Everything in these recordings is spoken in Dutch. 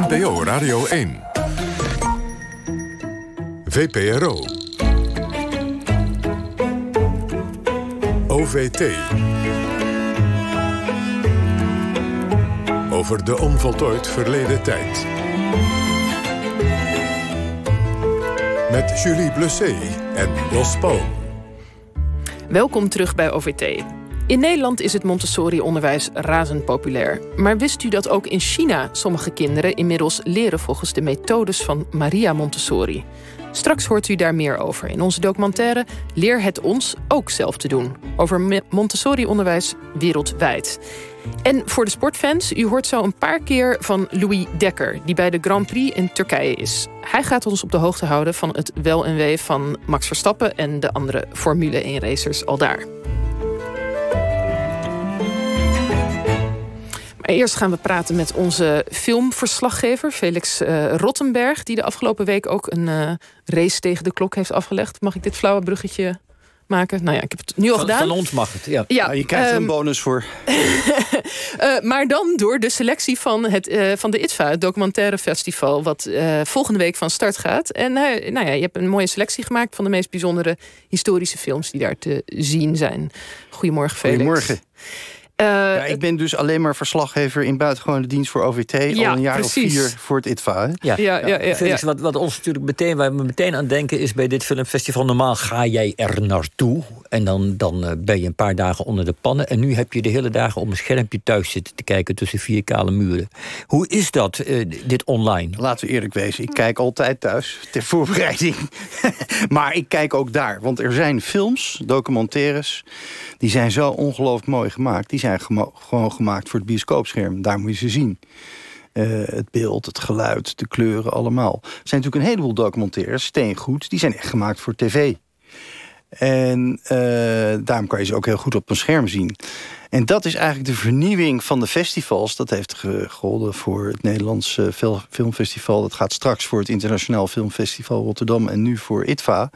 NPO Radio 1. VPRO. OVT. Over de onvoltooid verleden tijd. Met Julie Blusset en Jos. Welkom terug bij OVT. In Nederland is het Montessori-onderwijs razend populair. Maar wist u dat ook in China sommige kinderen inmiddels leren volgens de methodes van Maria Montessori? Straks hoort u daar meer over in onze documentaire Leer het ons ook zelf te doen. Over Montessori-onderwijs wereldwijd. En voor de sportfans, u hoort zo een paar keer van Louis Dekker, die bij de Grand Prix in Turkije is. Hij gaat ons op de hoogte houden van het wel en wee van Max Verstappen en de andere Formule 1 racers al daar. Eerst gaan we praten met onze filmverslaggever Felix uh, Rottenberg... die de afgelopen week ook een uh, race tegen de klok heeft afgelegd. Mag ik dit flauwe bruggetje maken? Nou ja, ik heb het nu al gedaan. Van ons mag het, ja. ja je krijgt er een ehm, bonus voor. uh, maar dan door de selectie van, het, van de ITVA, het documentaire festival... wat volgende week van start gaat. En nou ja, je hebt een mooie selectie gemaakt... van de meest bijzondere historische films die daar te zien zijn. Goedemorgen, Felix. Goedemorgen. Uh, ja, ik ben dus alleen maar verslaggever in buitengewone dienst voor OVT. al een jaar of vier voor het ITVA. Ja, ja, ja, ja, Felix, wat, wat ons natuurlijk meteen, waar we meteen aan denken... is bij dit filmfestival normaal ga jij er naartoe... en dan, dan uh, ben je een paar dagen onder de pannen... en nu heb je de hele dagen op een schermpje thuis zitten te kijken... tussen vier kale muren. Hoe is dat, uh, dit online? Laten we eerlijk wezen, ik kijk altijd thuis ter voorbereiding. maar ik kijk ook daar, want er zijn films, documentaires... die zijn zo ongelooflijk mooi gemaakt... Die zijn gewoon gemaakt voor het bioscoopscherm. Daar moet je ze zien. Uh, het beeld, het geluid, de kleuren, allemaal. Er zijn natuurlijk een heleboel documentaires, steengoed... die zijn echt gemaakt voor tv. En uh, daarom kan je ze ook heel goed op een scherm zien. En dat is eigenlijk de vernieuwing van de festivals. Dat heeft gegolden voor het Nederlandse Filmfestival. Dat gaat straks voor het Internationaal Filmfestival Rotterdam... en nu voor ITVA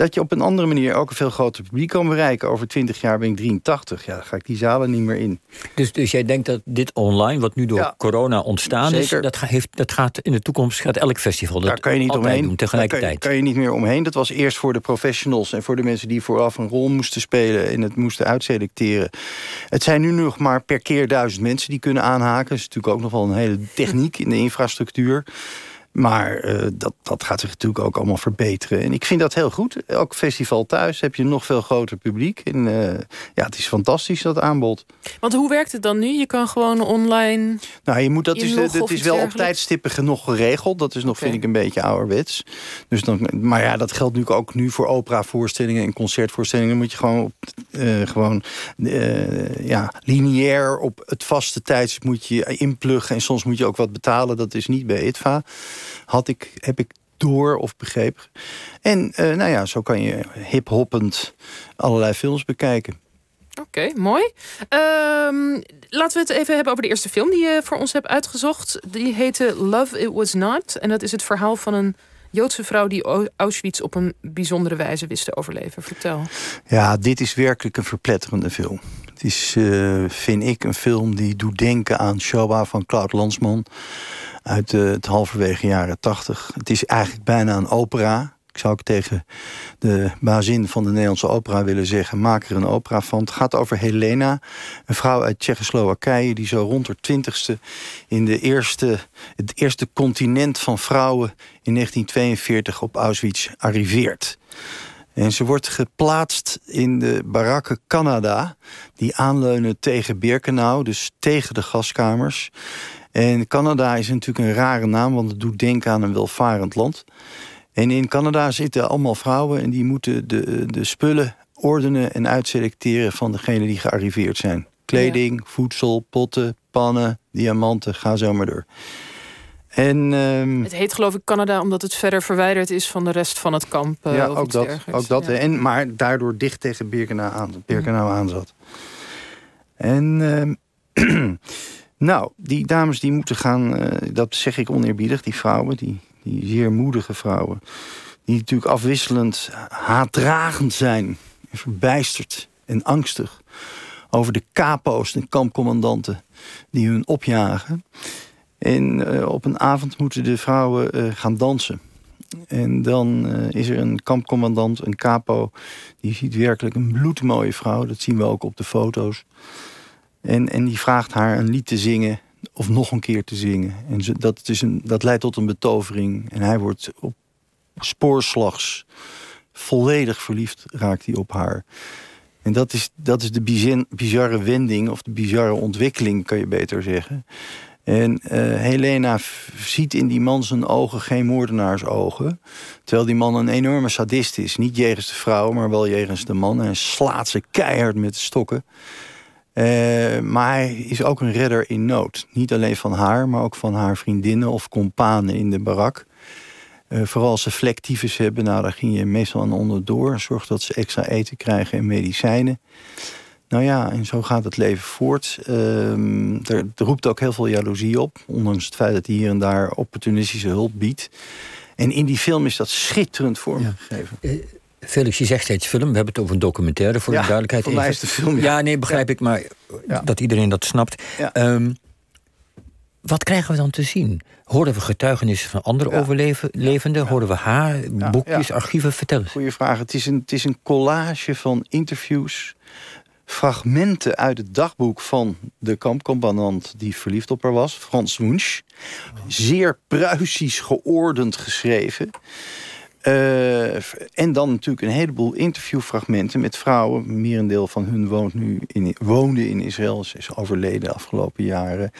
dat je op een andere manier ook een veel groter publiek kan bereiken. Over 20 jaar ben ik 83. Ja, dan ga ik die zalen niet meer in. Dus, dus jij denkt dat dit online, wat nu door corona ontstaan is... Dat, heeft, dat gaat in de toekomst gaat elk festival dat Daar kan je niet omheen. doen tegelijkertijd. Daar kan, je, niet meer omheen. Dat was eerst voor de professionals en voor de mensen die vooraf een rol moesten spelen... en het moesten uitselecteren. Het zijn nu nog maar per keer duizend mensen die kunnen aanhaken. Dat is natuurlijk ook nog wel een hele techniek in de infrastructuur. Maar uh, dat, dat gaat zich natuurlijk ook allemaal verbeteren. En ik vind dat heel goed. Elk festival thuis heb je nog veel groter publiek. En uh, ja, het is fantastisch, dat aanbod. Want hoe werkt het dan nu? Je kan gewoon online Nou, je moet, dat is, het is wel op tijdstippen genoeg geregeld. Dat is nog, vind ik, een beetje ouderwets. Dus dan, maar ja, dat geldt natuurlijk ook nu voor operavoorstellingen en concertvoorstellingen. Dan moet je gewoon, op, uh, gewoon ja, lineair op het vaste tijdstip moet je inpluggen. En soms moet je ook wat betalen. Dat is niet bij ITVA had ik, heb ik door of begrepen. En uh, nou ja, zo kan je hip-hoppend allerlei films bekijken. Oké, mooi. Um, laten we het even hebben over de eerste film die je voor ons hebt uitgezocht. Die heette Love It Was Not. En dat is het verhaal van een Joodse vrouw die Auschwitz op een bijzondere wijze wist te overleven. Vertel. Ja, dit is werkelijk een verpletterende film. Het is, uh, vind ik, een film die doet denken aan Shoah van Claude Landsman uit het halverwege jaren tachtig. Het is eigenlijk bijna een opera. Ik zou ook tegen de bazin van de Nederlandse opera willen zeggen... maak er een opera van. Het gaat over Helena, een vrouw uit Tsjechoslowakije... die zo rond haar twintigste in de eerste, het eerste continent van vrouwen... in 1942 op Auschwitz arriveert. En ze wordt geplaatst in de barakken Canada... die aanleunen tegen Birkenau, dus tegen de gaskamers... En Canada is natuurlijk een rare naam, want het doet denken aan een welvarend land. En in Canada zitten allemaal vrouwen en die moeten de, de spullen ordenen en uitselecteren van degenen die gearriveerd zijn. Kleding, voedsel, potten, pannen, diamanten, ga zo maar door. En, um, het heet geloof ik Canada omdat het verder verwijderd is van de rest van het kamp. Uh, ja, ook dat. Ook dat en, maar daardoor dicht tegen Birkenau aan, Birkenau aan zat. En um, Nou, die dames die moeten gaan, uh, dat zeg ik oneerbiedig, die vrouwen, die, die zeer moedige vrouwen, die natuurlijk afwisselend haatdragend zijn, verbijsterd en angstig over de capo's en kampcommandanten die hun opjagen. En op een avond moeten de vrouwen gaan dansen. En dan is er een kampcommandant, een capo... die ziet werkelijk een bloedmooie vrouw. Dat zien we ook op de foto's. En, en die vraagt haar een lied te zingen of nog een keer te zingen. En dat, is een, dat leidt tot een betovering. En hij wordt op spoorslags volledig verliefd raakt hij op haar. En dat is, dat is de bizarre wending, of de bizarre ontwikkeling, kan je beter zeggen. En uh, Helena ziet in die man zijn ogen geen moordenaarsogen. Terwijl die man een enorme sadist is. Niet jegens de vrouw, maar wel jegens de man. En slaat ze keihard met de stokken. Uh, maar hij is ook een redder in nood. Niet alleen van haar, maar ook van haar vriendinnen of companen in de barak. Uh, vooral als ze vlektyfus hebben, nou, daar ging je meestal aan onderdoor. Zorg dat ze extra eten krijgen en medicijnen. Nou ja, en zo gaat het leven voort. Uh, er, er, roept ook heel veel jaloezie op. Ondanks het feit dat hij hier en daar opportunistische hulp biedt. En in die film is dat schitterend vormgegeven. Ja. Felix, je zegt steeds film. We hebben het over een documentaire, voor de duidelijkheid. Voor mij is de film. Ja, nee, begrijp ik, maar dat iedereen dat snapt. Um, wat krijgen we dan te zien? Horen we getuigenissen van andere overlevenden? Horen we haar, boekjes, archieven? Vertel eens. Goeie vraag. Het is, een, het is een collage van interviews, fragmenten uit het dagboek van de kampcommandant die verliefd op haar was, Frans Wunsch. Zeer Pruisisch geordend geschreven. Uh, en dan natuurlijk een heleboel interviewfragmenten met vrouwen. Merendeel van hun woont nu in, woonde in Israël. Ze is overleden de afgelopen jaren.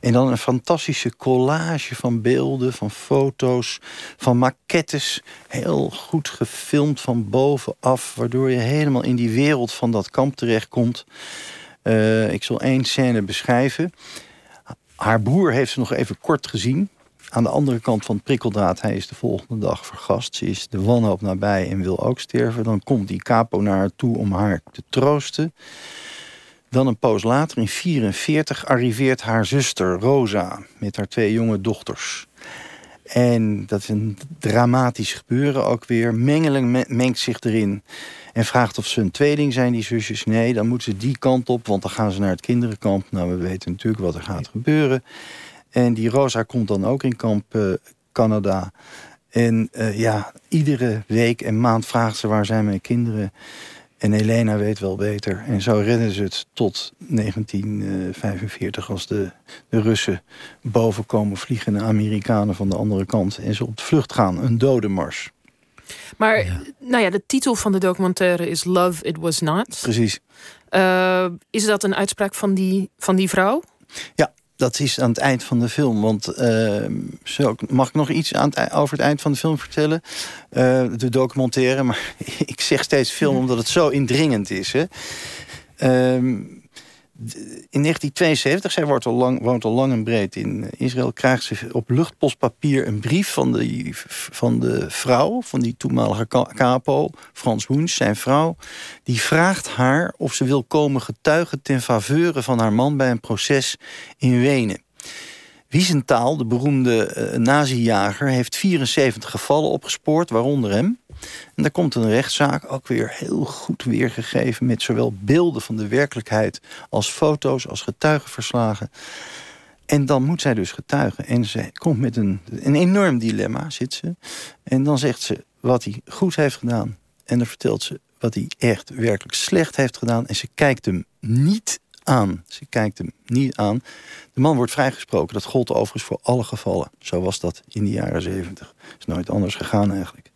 En dan een fantastische collage van beelden, van foto's, van maquettes. Heel goed gefilmd van bovenaf. Waardoor je helemaal in die wereld van dat kamp terechtkomt. Uh, ik zal één scène beschrijven. Haar broer heeft ze nog even kort gezien aan de andere kant van het prikkeldraad, hij is de volgende dag vergast. Ze is de wanhoop nabij en wil ook sterven. Dan komt die capo naar haar toe om haar te troosten. Dan een poos later, in 1944, arriveert haar zuster Rosa... met haar twee jonge dochters. En dat is een dramatisch gebeuren ook weer. Mengeling mengt zich erin en vraagt of ze een tweeling zijn, die zusjes. Nee, dan moeten ze die kant op, want dan gaan ze naar het kinderenkamp. Nou, we weten natuurlijk wat er gaat gebeuren. En die Rosa komt dan ook in kamp uh, Canada. En uh, ja, iedere week en maand vraagt ze waar zijn mijn kinderen. En Helena weet wel beter. En zo redden ze het tot 1945 als de, de Russen boven komen vliegen... de Amerikanen van de andere kant. En ze op de vlucht gaan. Een dodenmars. Maar nou ja, de titel van de documentaire is Love It Was Not. Precies. Uh, is dat een uitspraak van die, van die vrouw? Ja, dat is aan het eind van de film. Want uh, mag ik nog iets aan het, over het eind van de film vertellen? Uh, de documentaire, maar ik zeg steeds film omdat het zo indringend is. Hè? Uh, in 1972, zij woont al, lang, woont al lang en breed in Israël... krijgt ze op luchtpostpapier een brief van de, van de vrouw... van die toenmalige capo, Frans Hoens, zijn vrouw... die vraagt haar of ze wil komen getuigen... ten faveur van haar man bij een proces in Wenen. Wiesenthal, de beroemde uh, nazi-jager... heeft 74 gevallen opgespoord, waaronder hem... En daar komt een rechtszaak ook weer heel goed weergegeven... met zowel beelden van de werkelijkheid als foto's, als getuigenverslagen. En dan moet zij dus getuigen. En ze komt met een, een enorm dilemma, zit ze. En dan zegt ze wat hij goed heeft gedaan. En dan vertelt ze wat hij echt werkelijk slecht heeft gedaan. En ze kijkt hem niet aan. Ze kijkt hem niet aan. De man wordt vrijgesproken. Dat gold overigens voor alle gevallen. Zo was dat in de jaren zeventig. is nooit anders gegaan eigenlijk.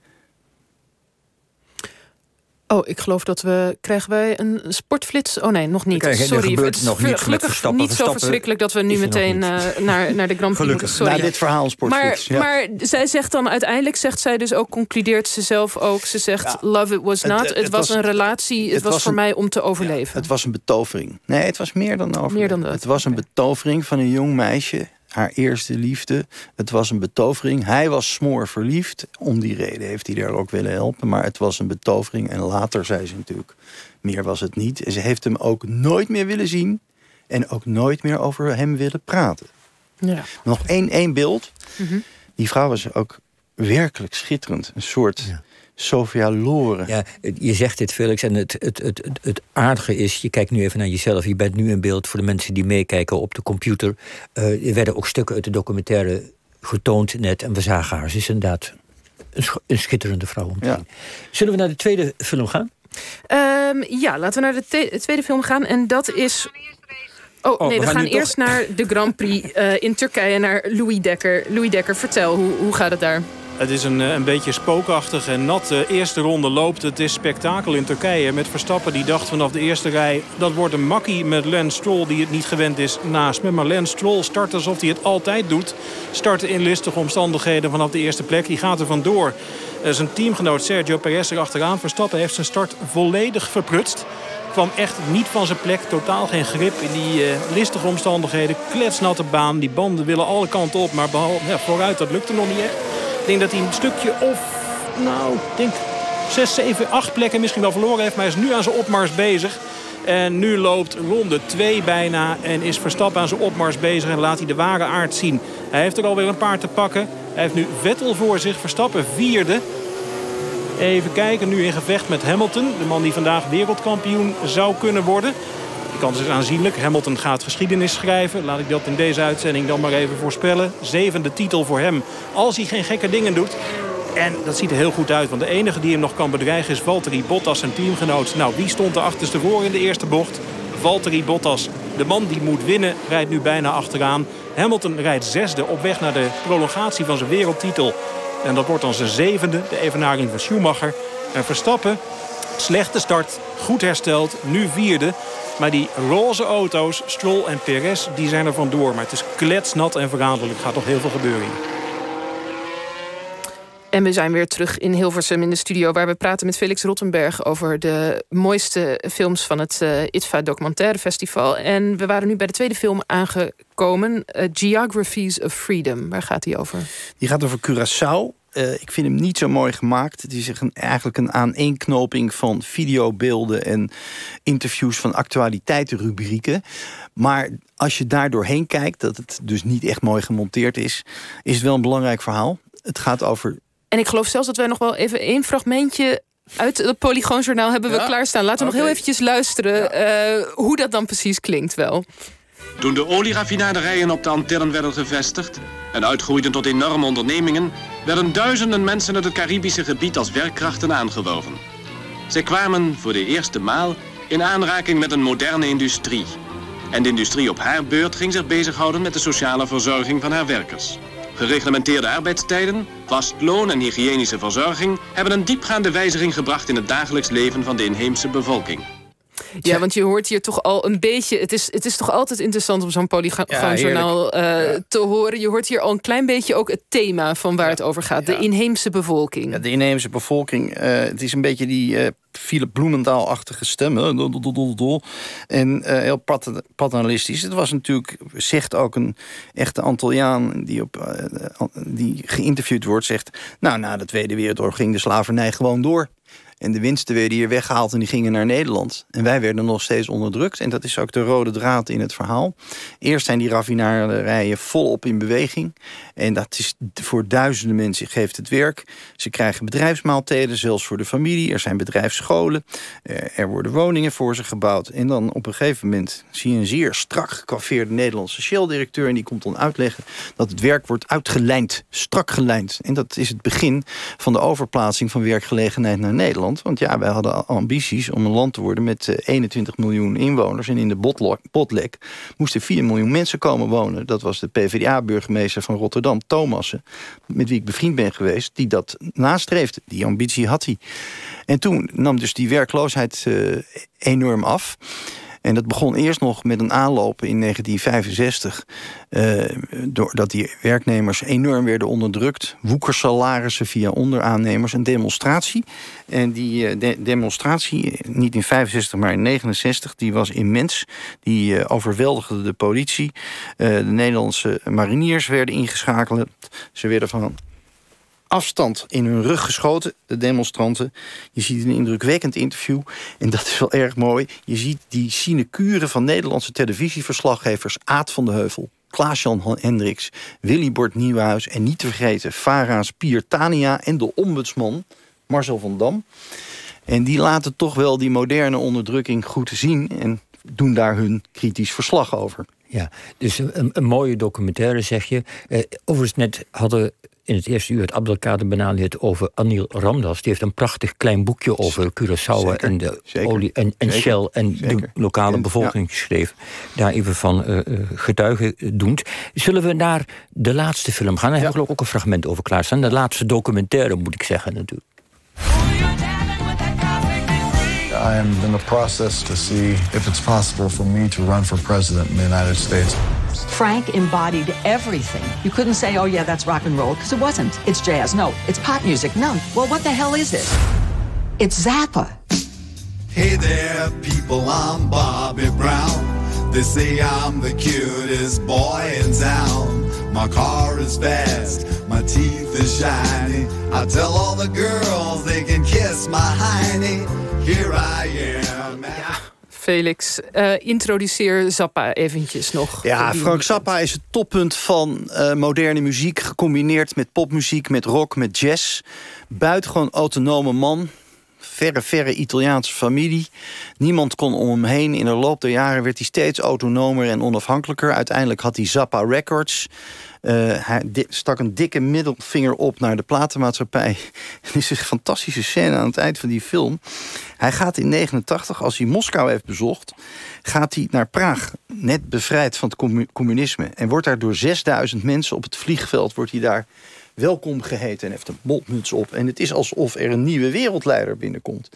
Oh, ik geloof dat we... Krijgen wij een sportflits? Oh nee, nog niet. Sorry, het is nog niet gelukkig niet zo verschrikkelijk... dat we nu meteen uh, naar, naar de Grand Prix moeten. Sorry. Na dit verhaal sportflits, maar, maar zij zegt dan uiteindelijk... zegt zij dus ook, concludeert ze zelf ook... ze zegt, love it was not. Het, was, een relatie, het, was, voor mij om te overleven. het was een betovering. Nee, het was meer dan overleven. Meer dan dat. Het was een betovering van een jong meisje haar eerste liefde. Het was een betovering. Hij was smoor verliefd. Om die reden heeft hij daar ook willen helpen. Maar het was een betovering. En later zei ze natuurlijk, meer was het niet. En ze heeft hem ook nooit meer willen zien. En ook nooit meer over hem willen praten. Ja. Nog één, één beeld. Mhm. Die vrouw was ook werkelijk schitterend. Een soort Sofia Loren. Ja, je zegt dit, Felix, en het, het, het, het, aardige is... je kijkt nu even naar jezelf, je bent nu in beeld... voor de mensen die meekijken op de computer. Uh, er werden ook stukken uit de documentaire getoond net... en we zagen haar. Ze is inderdaad een, een schitterende vrouw om te zien. Zullen we naar de tweede film gaan? Um, ja, laten we naar de tweede film gaan. En dat is... Oh, oh nee, we, gaan, eerst naar de Grand Prix uh, in Turkije, naar Louis Dekker. Louis Dekker, vertel, hoe, hoe gaat het daar? Het is een, eh, een beetje spookachtig en nat. De eerste ronde loopt. Het is spektakel in Turkije. Met Verstappen die dacht vanaf de eerste rij... dat wordt een makkie met Lance Stroll die het niet gewend is naast me. Maar Lance Stroll start alsof hij het altijd doet. Starten in listige omstandigheden vanaf de eerste plek. Die gaat er vandoor. Zijn teamgenoot Sergio Perez er achteraan. Verstappen heeft zijn start volledig verprutst kwam echt niet van zijn plek. Totaal geen grip in die uh, listige omstandigheden. Kletsnatte baan. Die banden willen alle kanten op. Maar behalve, ja, vooruit, dat lukte nog niet echt. Ik denk dat hij een stukje of, nou, ik denk 6, 7, 8 plekken misschien wel verloren heeft. Maar hij is nu aan zijn opmars bezig. En nu loopt ronde 2 bijna en is Verstappen aan zijn opmars bezig en laat hij de ware aard zien. Hij heeft er alweer een paar te pakken. Hij heeft nu Vettel voor zich, Verstappen vierde. Even kijken, nu in gevecht met Hamilton. De man die vandaag wereldkampioen zou kunnen worden. Kans is aanzienlijk. Hamilton gaat geschiedenis schrijven. Laat ik dat in deze uitzending dan maar even voorspellen. Zevende titel voor hem. Als hij geen gekke dingen doet. En dat ziet er heel goed uit. Want de enige die hem nog kan bedreigen is Valtteri Bottas, zijn teamgenoot. Nou, wie stond er achterstevoor in de eerste bocht? Valtteri Bottas. De man die moet winnen rijdt nu bijna achteraan. Hamilton rijdt zesde op weg naar de prolongatie van zijn wereldtitel. En dat wordt dan zijn zevende, de evenaring van Schumacher. En Verstappen, slechte start, goed hersteld, nu vierde. Maar die roze auto's, Stroll en Perez, die zijn er vandoor. Maar het is kletsnat en verraderlijk. gaat toch heel veel gebeuren hier. En we zijn weer terug in Hilversum in de studio... waar we praten met Felix Rottenberg... over de mooiste films van het uh, ITVA Documentaire Festival. En we waren nu bij de tweede film aangekomen. Uh, Geographies of Freedom. Waar gaat die over? Die gaat over Curaçao. Uh, ik vind hem niet zo mooi gemaakt. Het is een, eigenlijk een aaneenknoping van videobeelden... en interviews van actualiteitenrubrieken. Maar als je daar doorheen kijkt, dat het dus niet echt mooi gemonteerd is... is het wel een belangrijk verhaal. Het gaat over en ik geloof zelfs dat wij nog wel even één fragmentje uit het Polygoonjournaal hebben we klaarstaan. Laten we nog heel eventjes luisteren eh, hoe dat dan precies klinkt wel. Toen de olieraffinaderijen op de Antillen werden gevestigd... en uitgroeiden tot enorme ondernemingen... werden duizenden mensen uit het Caribische gebied als werkkrachten aangeworven. Zij kwamen voor de eerste maal in aanraking met een moderne industrie. En de industrie op haar beurt ging zich bezighouden met de sociale verzorging van haar werkers. Gereglementeerde arbeidstijden, vast loon en hygiënische verzorging... hebben een diepgaande wijziging gebracht in het dagelijks leven van de inheemse bevolking. Ja, want je hoort hier toch al een beetje... Het is, het is toch altijd interessant om zo'n polygoonjournaal uh, te horen. Je hoort hier al een klein beetje ook het thema van waar het over gaat. De inheemse bevolking. De inheemse bevolking. Uh, het is een beetje die uh, Philip Bloemendaal-achtige stem. En heel paternalistisch. Het was natuurlijk, zegt ook een echte Antilliaan... die, op, die geïnterviewd wordt, zegt... nou, na de Tweede Wereldoorlog ging de slavernij gewoon door. En de winsten werden hier weggehaald en die gingen naar Nederland. En wij werden nog steeds onderdrukt. En dat is ook de rode draad in het verhaal. Eerst zijn die raffinaderijen volop in beweging. En dat is voor duizenden mensen geeft het werk. Ze krijgen bedrijfsmaaltijden, zelfs voor de familie. Er zijn bedrijfsscholen. Eh, er worden woningen voor ze gebouwd. En dan op een gegeven moment zie je een zeer strak gekwaffeerde Nederlandse Shell-directeur. En die komt dan uitleggen dat het werk wordt uitgelijnd. Strak gelijnd. En dat is het begin van de overplaatsing van werkgelegenheid naar Nederland. Want ja, wij hadden ambities om een land te worden met 21 eh, miljoen inwoners. En in de Botlek moesten 4 miljoen mensen komen wonen. Dat was de PvdA-burgemeester van Rotterdam, Thomassen. Met wie ik bevriend ben geweest, die dat nastreefde. Die ambitie had hij. En toen nam dus die werkloosheid uh, enorm af. En dat begon eerst nog met een aanloop in 1965... Uh, eh, doordat die werknemers enorm werden onderdrukt. Woekersalarissen via onderaannemers. Een demonstratie. En die uh, demonstratie, niet in 65, maar in 69, die was immens. Die uh, overweldigde de politie. de Nederlandse mariniers werden ingeschakeld. Ze werden van afstand in hun rug geschoten, de demonstranten. Je ziet een indrukwekkend interview. En dat is wel erg mooi. Je ziet die sinecure van Nederlandse televisieverslaggevers... Aad van de Heuvel, Klaas-Jan Hendricks, Willy Bord Nieuwhuis... en niet te vergeten Farah Spier Tania en de ombudsman Marcel van Dam. En die laten toch wel die moderne onderdrukking goed zien... en doen daar hun kritisch verslag over. Ja, dus een, een mooie documentaire, zeg je. Eh, overigens, net hadden in het eerste uur het Abdelkader Benali het over Anil Ramdas. Die heeft een prachtig klein boekje over Curaçao en de olie en, en Shell en de lokale bevolking geschreven. Daar even van uh, getuigen doend. Zullen we naar de laatste film gaan? Daar ja. heb ik ook een fragment over klaarstaan. De laatste documentaire, moet ik zeggen natuurlijk. I am in the process to see if it's possible for me to run for president in the United States. Frank embodied everything. You couldn't say, oh, yeah, that's rock and roll, because it wasn't. It's jazz. No. It's pop music. No. Well, what the hell is it? It's Zappa. Hey there, people, I'm Bobby Brown. They say I'm the cutest boy in town. My car is fast, my teeth are shiny. I tell all the girls they can kiss my hiney. Here I am. Ja. Felix, uh, introduceer Zappa eventjes nog. Ja, Frank Zappa is het toppunt van uh, moderne muziek... gecombineerd met popmuziek, met rock, met jazz. Buitengewoon autonome man verre, verre Italiaanse familie. Niemand kon om hem heen. In de loop der jaren werd hij steeds autonomer en onafhankelijker. Uiteindelijk had hij Zappa Records. Uh, hij stak een dikke middelvinger op naar de platenmaatschappij. Er is een fantastische scène aan het eind van die film. Hij gaat in 89, als hij Moskou heeft bezocht... gaat hij naar Praag, net bevrijd van het communisme... en wordt daar door 6000 mensen op het vliegveld... wordt hij daar welkom geheten en heeft een mondmuts op. En het is alsof er een nieuwe wereldleider binnenkomt.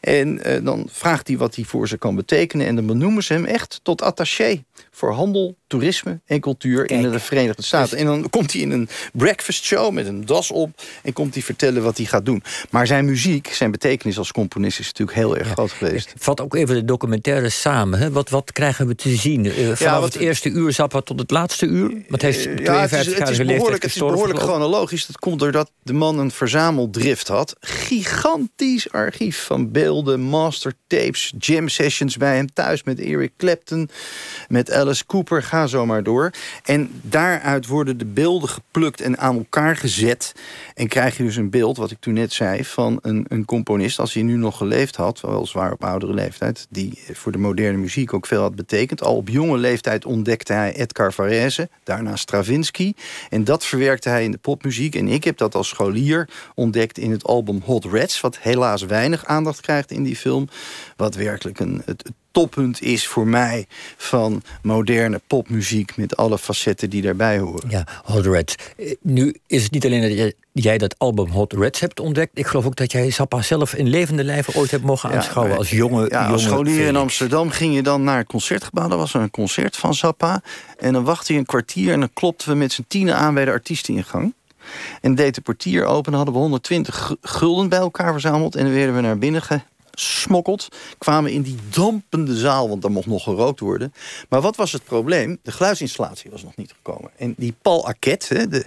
En uh, dan vraagt hij wat hij voor ze kan betekenen. En dan benoemen ze hem echt tot attaché voor handel, toerisme en cultuur in de Verenigde Staten. En dan komt hij in een breakfast show met een das op en komt hij vertellen wat hij gaat doen. Maar zijn muziek, zijn betekenis als componist is natuurlijk heel erg groot geweest. Vat ook even de documentaire samen. Hè? Wat, wat krijgen we te zien? Uh, vanaf ja, wat, het eerste uur Zappa tot het laatste uur? Wat heeft 52 ja, het is, het is behoorlijk, het is behoorlijk chronologisch. Dat komt doordat de man een verzameldrift had. Gigantisch archief van beelden, mastertapes, jam sessions bij hem thuis met Eric Clapton, met Alice Cooper, ga zo maar door. En daaruit worden de beelden geplukt en aan elkaar gezet. En krijg je dus een beeld, wat ik toen net zei, van een, een componist... als hij nu nog geleefd had, weliswaar op oudere leeftijd... die voor de moderne muziek ook veel had betekend. Al op jonge leeftijd ontdekte hij Edgar Varese, daarna Stravinsky. En dat verwerkte hij in de popmuziek. En ik heb dat als scholier ontdekt in het album Hot Rats... wat helaas weinig aandacht krijgt in die film. Wat werkelijk een, het, toppunt is voor mij van moderne popmuziek... met alle facetten die daarbij horen. Ja, Hot Reds. Eh, nu is het niet alleen dat jij, dat album Hot Reds hebt ontdekt. Ik geloof ook dat jij Zappa zelf in levende lijven ooit hebt mogen aanschouwen... als jonge Ja, als scholier in Amsterdam ging je dan naar het concertgebouw. Dat was een concert van Zappa. En dan wachtte je een kwartier en dan klopten we met z'n tienen aan... bij de artiesteningang. En deed de portier open, dan hadden we 120 gulden bij elkaar verzameld... en dan werden we naar binnen smokkeld. Kwamen in die dampende zaal, want daar mocht nog gerookt worden. Maar wat was het probleem? De geluidsinstallatie was nog niet gekomen. En die Paul Arquette, de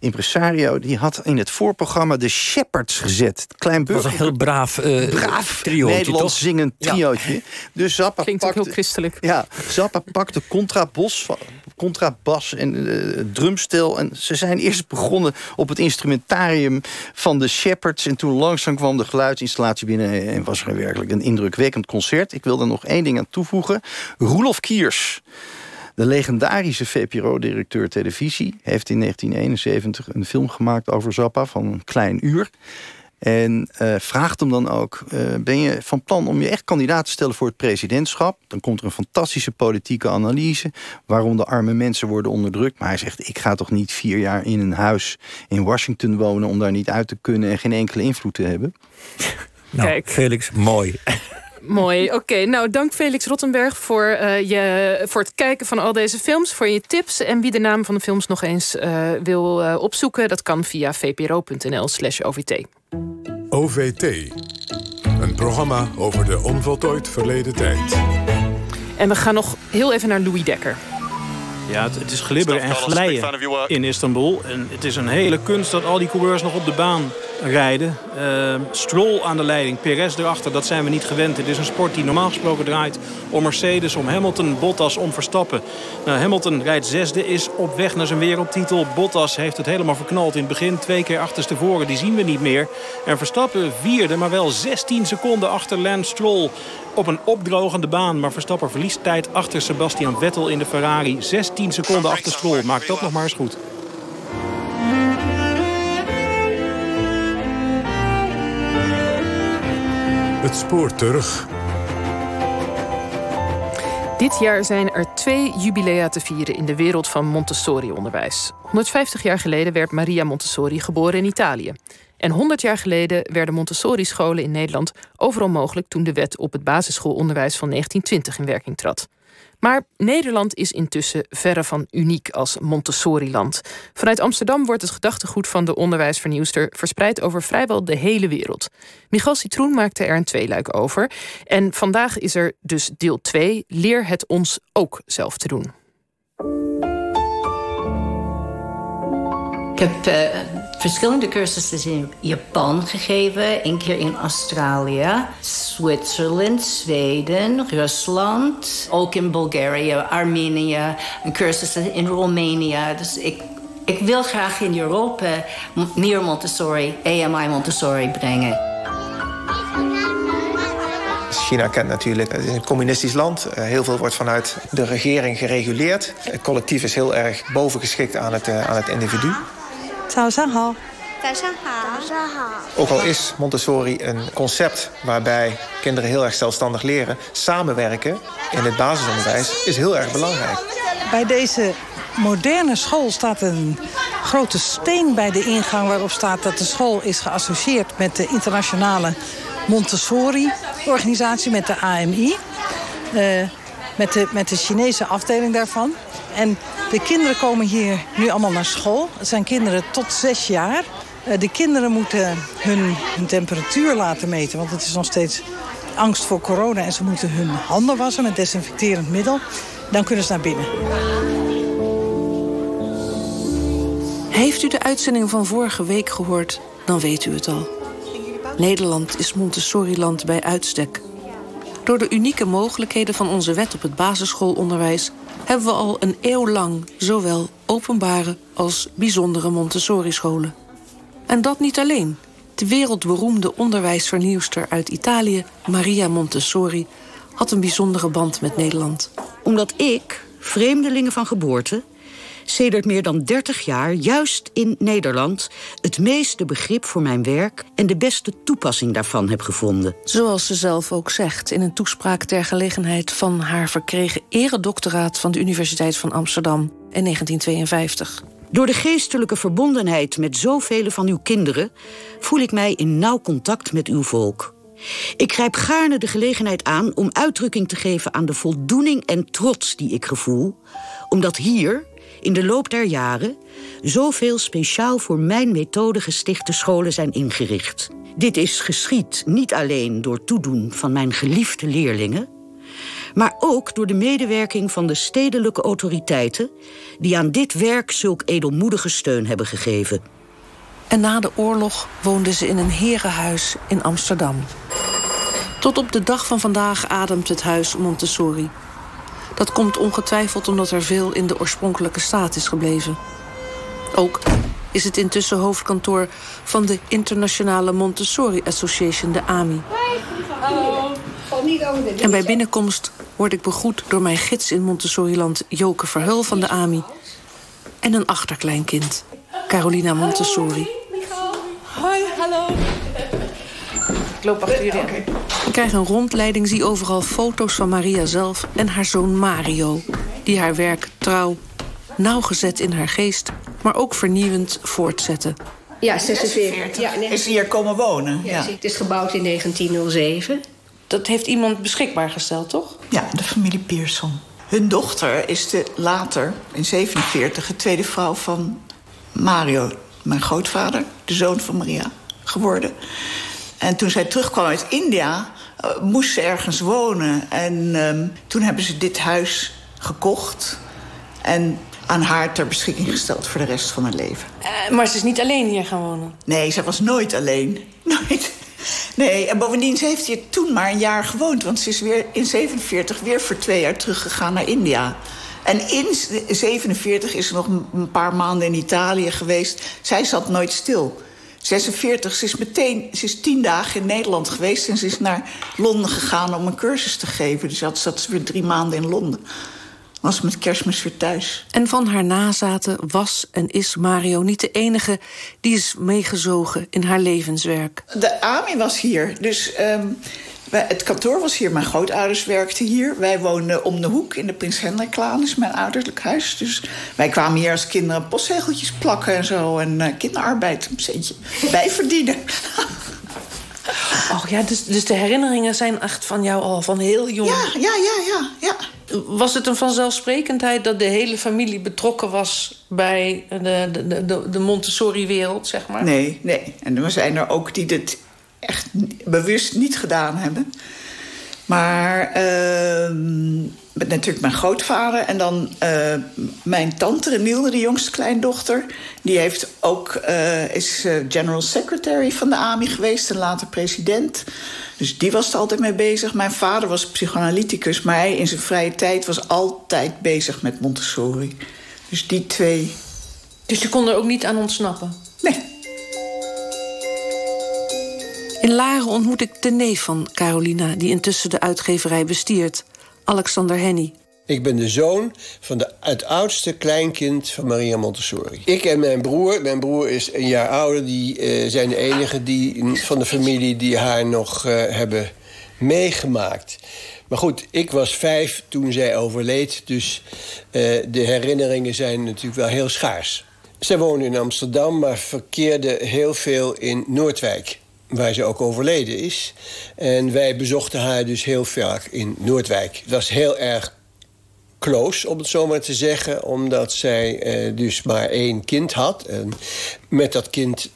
impresario... die had in het voorprogramma de Shepherds gezet. Klein burger... Dat was een heel braaf, uh, braaf Nederlands zingend triootje. Dus Zappa Klinkt pakte, ook heel christelijk. Ja, Zappa pakte contrabas, contrabas en uh, drumstel. En ze zijn eerst begonnen op het instrumentarium van de Shepherds. En toen langzaam kwam de geluidsinstallatie binnen en was werkelijk een indrukwekkend concert. Ik wil er nog één ding aan toevoegen. Roelof Kiers, de legendarische VPRO-directeur televisie... heeft in 1971 een film gemaakt over Zappa van een klein uur. En uh, vraagt hem dan ook, uh, ben je van plan om je echt kandidaat te stellen voor het presidentschap? Dan komt er een fantastische politieke analyse... waarom de arme mensen worden onderdrukt. Maar hij zegt, ik ga toch niet vier jaar in een huis in Washington wonen... om daar niet uit te kunnen en geen enkele invloed te hebben? Nou, Kijk. Felix, mooi. Mooi. Oké, nou dank Felix Rottenberg voor, uh, je, voor het kijken van al deze films, voor je tips. En wie de naam van de films nog eens uh, wil uh, opzoeken, dat kan via vpro.nl/slash OVT. OVT, een programma over de onvoltooid verleden tijd. En we gaan nog heel even naar Louis Dekker. Ja, het, het is glibberen en glijden in Istanbul. En het is een hele kunst dat al die coureurs nog op de baan rijden. Uh, Stroll aan de leiding, Perez erachter, dat zijn we niet gewend. Het is een sport die normaal gesproken draait om Mercedes, om Hamilton, Bottas, om Verstappen. Nou, Hamilton rijdt zesde, is op weg naar zijn wereldtitel. Bottas heeft het helemaal verknald in het begin. Twee keer achterstevoren, die zien we niet meer. En Verstappen vierde, maar wel 16 seconden achter Lance Stroll op een opdrogende baan. Maar Verstappen verliest tijd achter Sebastian Vettel in de Ferrari. 16 seconden achter Stroll. Maakt dat nog maar eens goed. Het spoor terug. Dit jaar zijn er twee jubilea te vieren in de wereld van Montessori-onderwijs. 150 jaar geleden werd Maria Montessori geboren in Italië. En 100 jaar geleden werden Montessori-scholen in Nederland overal mogelijk toen de wet op het basisschoolonderwijs van 1920 in werking trad. Maar Nederland is intussen verre van uniek als Montessori-land. Vanuit Amsterdam wordt het gedachtegoed van de onderwijsvernieuwster verspreid over vrijwel de hele wereld. Michal Citroen maakte er een tweeluik over. En vandaag is er dus deel 2: Leer het ons ook zelf te doen. Ik heb uh, verschillende cursussen in Japan gegeven. Een keer in Australië, Zwitserland, Zweden, Rusland. Ook in Bulgarije, Armenië. Een cursus in Roemenië. Dus ik, ik wil graag in Europa meer Montessori, AMI Montessori brengen. China kent natuurlijk, het is een communistisch land. Eh, heel veel wordt vanuit de regering gereguleerd. Het collectief is heel erg bovengeschikt aan het, eh, aan het individu. Cao Ook al is Montessori een concept waarbij kinderen heel erg zelfstandig leren, samenwerken in het basisonderwijs is heel erg belangrijk. Bij deze moderne school staat een grote steen bij de ingang waarop staat dat de school is geassocieerd met de internationale Montessori-organisatie, met de AMI. Eh, met, de, met de Chinese afdeling daarvan. En de kinderen komen hier nu allemaal naar school. Het zijn kinderen tot zes jaar. De kinderen moeten hun, hun, temperatuur laten meten, want het is nog steeds angst voor corona. En ze moeten hun handen wassen met desinfecterend middel. Dan kunnen ze naar binnen. Heeft u de uitzending van vorige week gehoord, dan weet u het al. Nederland is Montessori-land bij uitstek. Door de unieke mogelijkheden van onze wet op het basisschoolonderwijs hebben we al een eeuw lang zowel openbare als bijzondere Montessori-scholen. En dat niet alleen. De wereldberoemde onderwijsvernieuwster uit Italië, Maria Montessori, had een bijzondere band met Nederland. Omdat ik, vreemdelingen van geboorte, sedert meer dan 30 jaar juist in Nederland het meeste begrip voor mijn werk en de beste toepassing daarvan heb gevonden. Zoals ze zelf ook zegt in een toespraak ter gelegenheid van haar verkregen eredoctoraat van de Universiteit van Amsterdam in 1952. Door de geestelijke verbondenheid met zoveel van uw kinderen voel ik mij in nauw contact met uw volk. Ik grijp gaarne de gelegenheid aan om uitdrukking te geven aan de voldoening en trots die ik gevoel, omdat hier, in de loop der jaren zoveel speciaal voor mijn methode gestichte scholen zijn ingericht. Dit is geschied niet alleen door toedoen van mijn geliefde leerlingen, maar ook door de medewerking van de stedelijke autoriteiten die aan dit werk zulk edelmoedige steun hebben gegeven. En na de oorlog woonde ze in een herenhuis in Amsterdam. Tot op de dag van vandaag ademt het huis Montessori. Dat komt ongetwijfeld omdat er veel in de oorspronkelijke staat is gebleven. Ook is het intussen hoofdkantoor van de Internationale Montessori Association, de AMI. En bij binnenkomst word ik begroet door mijn gids in Montessoriland, Joke Verheul van de AMI. En een achterkleinkind, Carolina Montessori. Hoi, hallo. Ik loop achter jullie aan. Ik krijg een rondleiding, zie overal foto's van Maria zelf en haar zoon Mario. Die haar werk trouw, nauwgezet in haar geest, maar ook vernieuwend voortzetten. Ja, 46. Ja, nee. Is hier komen wonen? Ja, ja. Het is gebouwd in 1907. Dat heeft iemand beschikbaar gesteld, toch? Ja, de familie Pearson. Hun dochter is de, later, in 47, de tweede vrouw van Mario, mijn grootvader, de zoon van Maria, geworden. En toen zij terugkwam uit India, uh, moest ze ergens wonen. En uh, toen hebben ze dit huis gekocht. En aan haar ter beschikking gesteld voor de rest van haar leven. Uh, maar ze is niet alleen hier gaan wonen? Nee, ze was nooit alleen. Nooit. Nee, en bovendien ze heeft hier toen maar een jaar gewoond. Want ze is weer in 47 weer voor twee jaar teruggegaan naar India. En in 47 is ze nog een paar maanden in Italië geweest. Zij zat nooit stil. 46, ze is meteen, ze is tien dagen in Nederland geweest... en ze is naar Londen gegaan om een cursus te geven. Dus dat zat ze weer drie maanden in Londen. Was met kerstmis weer thuis. En van haar nazaten was en is Mario niet de enige... die is meegezogen in haar levenswerk. De Ami was hier, dus... Um, het kantoor was hier, mijn grootouders werkten hier. Wij woonden om de hoek in de Prins Hendriklaan, is mijn ouderlijk huis. Dus wij kwamen hier als kinderen postzegeltjes plakken en zo. En uh, kinderarbeid een centje bijverdienen. Oh ja, dus, dus de herinneringen zijn echt van jou al van heel jong. Ja, ja, ja, ja, ja. Was het een vanzelfsprekendheid dat de hele familie betrokken was bij de, de, de, de Montessori-wereld, zeg maar? Nee, nee. En er zijn er ook die dit echt bewust niet gedaan hebben. Maar uh, natuurlijk mijn grootvader en dan uh, mijn tante Renielde, de jongste kleindochter. Die heeft ook, uh, is eh, general secretary van de AMI geweest en later president. Dus die was er altijd mee bezig. Mijn vader was psychoanalyticus, maar hij in zijn vrije tijd was altijd bezig met Montessori. Dus die twee. Dus je kon er ook niet aan ontsnappen? Nee. In Laren ontmoet ik de neef van Carolina, die intussen de uitgeverij bestiert, Alexander Henny. Ik ben de zoon van de, het oudste kleinkind van Maria Montessori. Ik en mijn broer, mijn broer is een jaar ouder... die uh, zijn de enigen die, van de familie die haar nog uh, hebben meegemaakt. Maar goed, ik was vijf toen zij overleed... dus uh, de herinneringen zijn natuurlijk wel heel schaars. Zij woonde in Amsterdam, maar verkeerde heel veel in Noordwijk waar ze ook overleden is. En wij bezochten haar dus heel vaak in Noordwijk. Het was heel erg close, om het zo maar te zeggen... omdat zij eh, dus maar één kind had. En met dat kind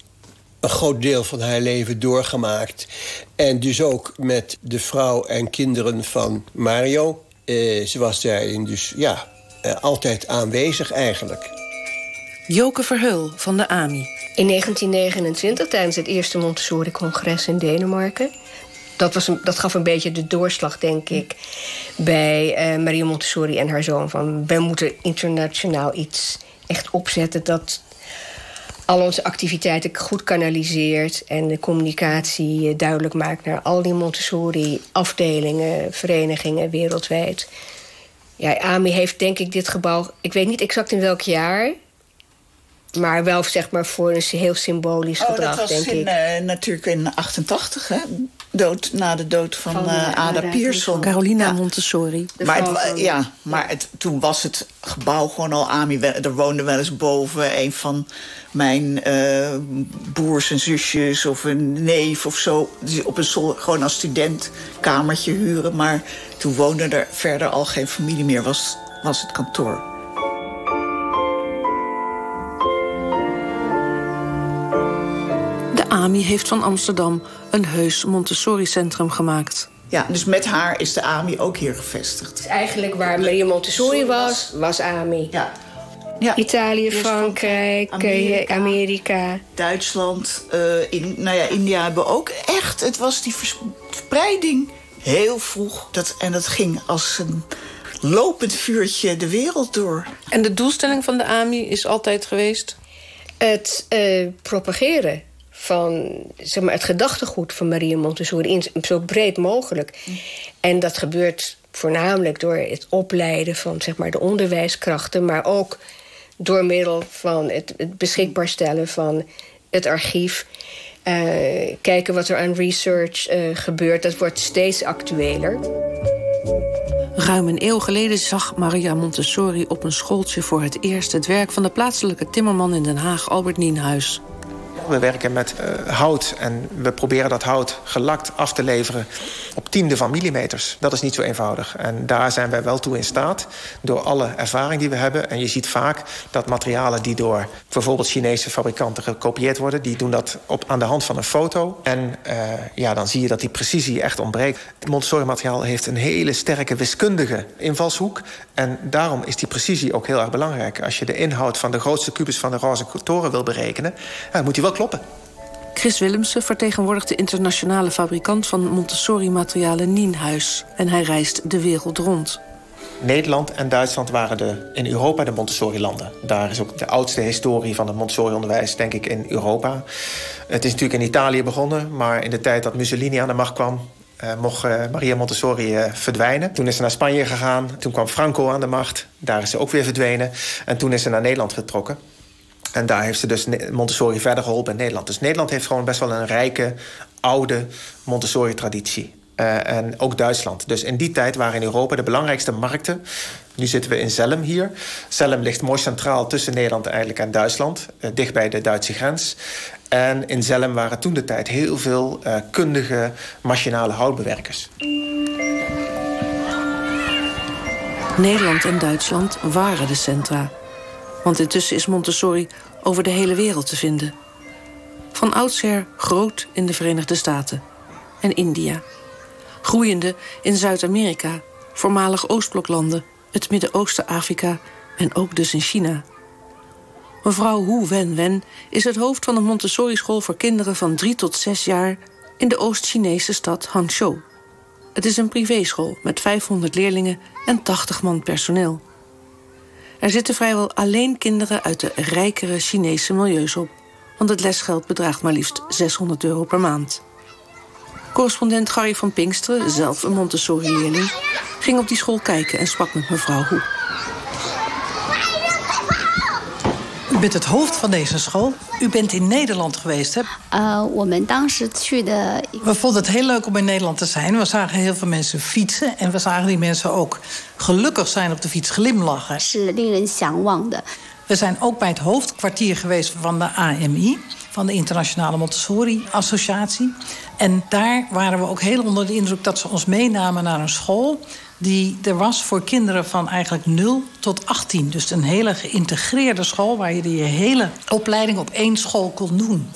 een groot deel van haar leven doorgemaakt. En dus ook met de vrouw en kinderen van Mario. Eh, ze was daarin dus ja, eh, altijd aanwezig eigenlijk. Joke Verheul van de AMI. In 1929, tijdens het eerste Montessori-congres in Denemarken... Dat, was een, dat gaf een beetje de doorslag, denk ik, bij uh, Maria Montessori en haar zoon. Van, we moeten internationaal iets echt opzetten dat al onze activiteiten goed kanaliseert... en de communicatie eh, duidelijk maakt naar al die Montessori-afdelingen, verenigingen wereldwijd. Ja, AMI heeft denk ik dit gebouw... Ik weet niet exact in welk jaar... Maar wel zeg maar voor een heel symbolisch oh, gedrag, dat was denk in, ik. Uh, natuurlijk in 88, hè? Dood, na de dood van, van uh, Ada Pierson. Carolina ja. Montessori. Maar, het, ja, maar het, toen was het gebouw gewoon al AMI. Er woonde wel eens boven een van mijn uh, broers en zusjes... of een neef of zo. Die op een gewoon als student kamertje huren. Maar toen woonde er verder al geen familie meer. Was, was het kantoor. AMI heeft van Amsterdam een heus Montessori-centrum gemaakt. Ja, dus met haar is de AMI ook hier gevestigd. Dus eigenlijk waar Maria Montessori was, was AMI. Ja. Ja. Italië, Frankrijk, Amerika, Amerika. Duitsland, uh, in, nou ja, India hebben ook echt... Het was die verspreiding heel vroeg. Dat, en dat ging als een lopend vuurtje de wereld door. En de doelstelling van de AMI is altijd geweest? Het uh, propageren van zeg maar, het gedachtegoed van Maria Montessori... In, zo breed mogelijk. En dat gebeurt voornamelijk door het opleiden van zeg maar, de onderwijskrachten... maar ook door middel van het, het beschikbaar stellen van het archief... Uh, kijken wat er aan research uh, gebeurt. Dat wordt steeds actueler. Ruim een eeuw geleden zag Maria Montessori op een schooltje voor het eerst... het werk van de plaatselijke timmerman in Den Haag, Albert Nienhuis. We werken met uh, hout en we proberen dat hout gelakt af te leveren op tiende van millimeters. Dat is niet zo eenvoudig. En daar zijn wij wel toe in staat door alle ervaring die we hebben. En je ziet vaak dat materialen die door bijvoorbeeld Chinese fabrikanten gekopieerd worden... die doen dat op, aan de hand van een foto. En uh, ja, dan zie je dat die precisie echt ontbreekt. Het Montessori-materiaal heeft een hele sterke wiskundige invalshoek. En daarom is die precisie ook heel erg belangrijk. Als je de inhoud van de grootste kubus van de roze toren wil berekenen... dan moet die wel kloppen. Chris Willemsen vertegenwoordigt de internationale fabrikant van Montessori-materialen Nienhuis. En hij reist de wereld rond. Nederland en Duitsland waren de, in Europa de Montessori-landen. Daar is ook de oudste historie van het Montessori-onderwijs, denk ik, in Europa. Het is natuurlijk in Italië begonnen, maar in de tijd dat Mussolini aan de macht kwam... Uh, mocht uh, Maria Montessori uh, verdwijnen. Toen is ze naar Spanje gegaan. Toen kwam Franco aan de macht. Daar is ze ook weer verdwenen. En toen is ze naar Nederland getrokken. En daar heeft ze dus Montessori verder geholpen in Nederland. Dus Nederland heeft gewoon best wel een rijke, oude Montessori-traditie. Uh, en ook Duitsland. Dus in die tijd waren in Europa de belangrijkste markten. Nu zitten we in Zelm hier. Zelm ligt mooi centraal tussen Nederland eigenlijk en Duitsland. Uh, dicht bij de Duitse grens. En in Zelm waren toen de tijd heel veel uh, kundige machinale houtbewerkers. Nederland en Duitsland waren de centra. Want intussen is Montessori over de hele wereld te vinden. Van oudsher groot in de Verenigde Staten en India. Groeiende in Zuid-Amerika, voormalig Oostbloklanden, het Midden-Oosten, Afrika en ook dus in China. Mevrouw Hu Wen Wen is het hoofd van een Montessori-school voor kinderen van 3 tot 6 jaar in de Oost-Chinese stad Hangzhou. Het is een privéschool met 500 leerlingen en 80 man personeel. Er zitten vrijwel alleen kinderen uit de rijkere Chinese milieus op, want het lesgeld bedraagt maar liefst 600 euro per maand. Correspondent Gary van Pinksteren, zelf een Montessori-leerling, ging op die school kijken en sprak met mevrouw Hoe. U bent het hoofd van deze school. U bent in Nederland geweest, hè? Uh, we vonden het heel leuk om in Nederland te zijn. We zagen heel veel mensen fietsen. En we zagen die mensen ook gelukkig zijn op de fiets glimlachen. We zijn ook bij het hoofdkwartier geweest van de AMI van de Internationale Montessori Associatie. En daar waren we ook heel onder de indruk dat ze ons meenamen naar een school die er was voor kinderen van eigenlijk 0 tot 18. Dus een hele geïntegreerde school waar je je hele opleiding op één school kon doen.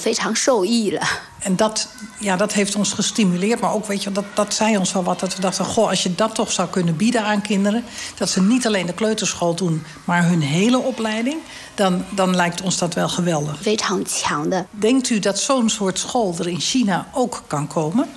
En dat, ja, dat heeft ons gestimuleerd. Maar ook, weet je, dat, dat zei ons wel wat. Dat we dachten, goh, als je dat toch zou kunnen bieden aan kinderen... dat ze niet alleen de kleuterschool doen, maar hun hele opleiding... dan, dan lijkt ons dat wel geweldig. Denkt u dat zo'n soort school er in China ook kan komen?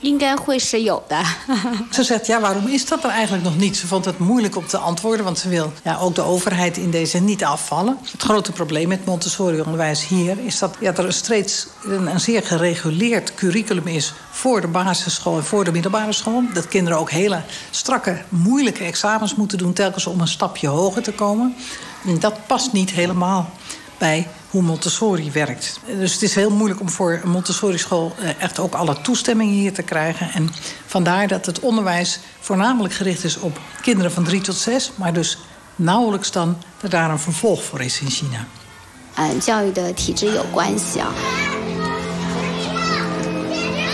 ze zegt, ja, waarom is dat er eigenlijk nog niet? Ze vond het moeilijk om te antwoorden, want ze wil ja, ook de overheid in deze niet afvallen. Het grote probleem met Montessori-onderwijs hier... is dat ja, er steeds een, een zeer gereguleerd curriculum is voor de basisschool en voor de middelbare school. Dat kinderen ook hele strakke, moeilijke examens moeten doen... telkens om een stapje hoger te komen. En dat past niet helemaal bij hoe Montessori werkt. Dus het is heel moeilijk om voor een Montessori-school... Eh, echt ook alle toestemmingen hier te krijgen. En vandaar dat het onderwijs voornamelijk gericht is op kinderen van drie tot zes... maar dus nauwelijks dan dat daar een vervolg voor is in China.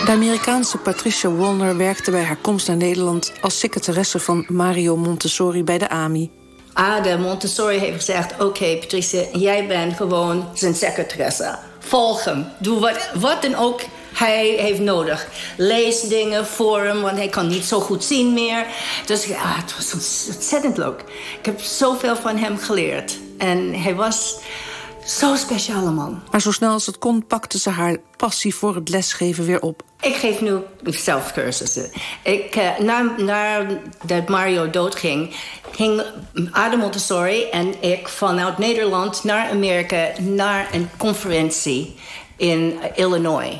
De Amerikaanse Patricia Wolner werkte bij haar komst naar Nederland als secretaresse van Mario Montessori bij de AMI. Ada ah, Montessori heeft gezegd: Oké, Patricia, jij bent gewoon zijn secretaresse. Volg hem. Doe wat, wat dan ook hij heeft nodig. Lees dingen voor hem, want hij kan niet zo goed zien meer. Dus ja, het was ontzettend leuk. Ik heb zoveel van hem geleerd. En hij was Zo'n speciale man. Maar zo snel als het kon pakte ze haar passie voor het lesgeven weer op. Ik geef nu zelfcursussen. Ik, uh, na, nadat Mario doodging, ging Adam Montessori en ik vanuit Nederland naar Amerika... naar een conferentie in Illinois.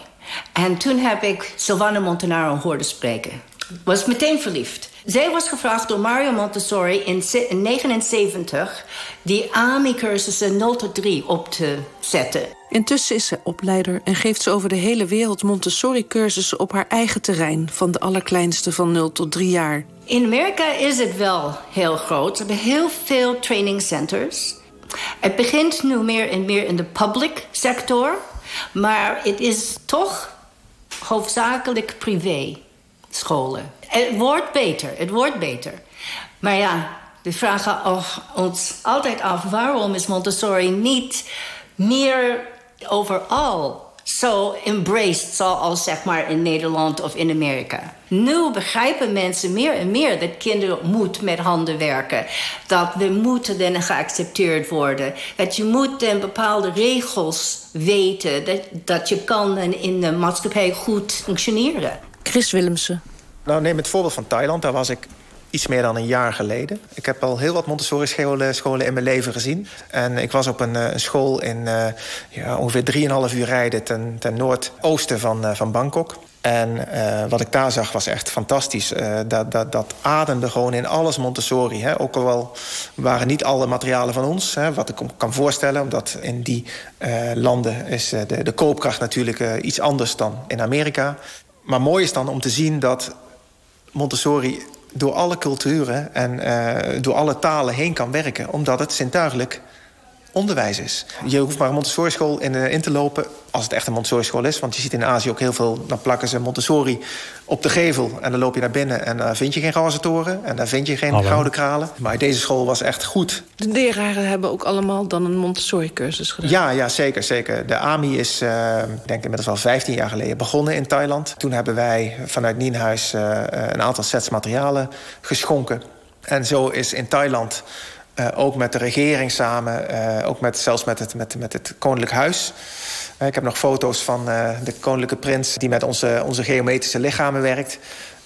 En toen heb ik Silvana Montanaro horen spreken. Was meteen verliefd. Zij was gevraagd door Mario Montessori in 1979 die AMI-cursussen 0 tot 3 op te zetten. Intussen is ze opleider en geeft ze over de hele wereld Montessori-cursussen op haar eigen terrein, van de allerkleinste van 0 tot 3 jaar. In Amerika is het wel heel groot. Ze hebben heel veel training centers. Het begint nu meer en meer in de public sector. Maar het is toch hoofdzakelijk privé scholen. Het wordt beter, het wordt beter. Maar ja, we vragen ons altijd af... waarom is Montessori niet meer overal zo embraced... zoals zeg maar in Nederland of in Amerika? Nu begrijpen mensen meer en meer dat kinderen moeten met handen werken. Dat we moeten dan geaccepteerd worden. Dat je moet dan bepaalde regels weten. Dat, dat je kan in de maatschappij goed functioneren. Chris Willemsen. Nou, neem het voorbeeld van Thailand. Daar was ik iets meer dan een jaar geleden. Ik heb al heel wat Montessori-scholen in mijn leven gezien. En ik was op een, een school in uh, ja, ongeveer 3,5 uur rijden... ten, ten noordoosten van, uh, van Bangkok. En wat ik daar zag was echt fantastisch. Dat, dat, dat ademde gewoon in alles Montessori. Hè. Ook al waren niet alle materialen van ons. Hè, wat ik kan voorstellen. Omdat in die landen is de, de koopkracht natuurlijk iets anders dan in Amerika. Maar mooi is dan om te zien dat Montessori door alle culturen en uh, door alle talen heen kan werken. Omdat het zintuigelijk onderwijs is. Je hoeft maar een Montessori-school in, in, te lopen... als het echt een Montessori-school is. Want je ziet in Azië ook heel veel... dan plakken ze Montessori op de gevel en dan loop je naar binnen... en daar vind je geen glazen toren en daar vind je geen Hallo. gouden kralen. Maar deze school was echt goed. De leraren hebben ook allemaal dan een Montessori-cursus gedaan? Ja, ja, zeker, zeker. De AMI is, uh, ik denk inmiddels al 15 jaar geleden begonnen in Thailand. Toen hebben wij vanuit Nienhuis uh, een aantal sets materialen geschonken. En zo is in Thailand uh, ook met de regering samen, uh, ook met, zelfs met het, met, met het Koninklijk Huis. Uh, ik heb nog foto's van de Koninklijke Prins die met onze, onze geometrische lichamen werkt.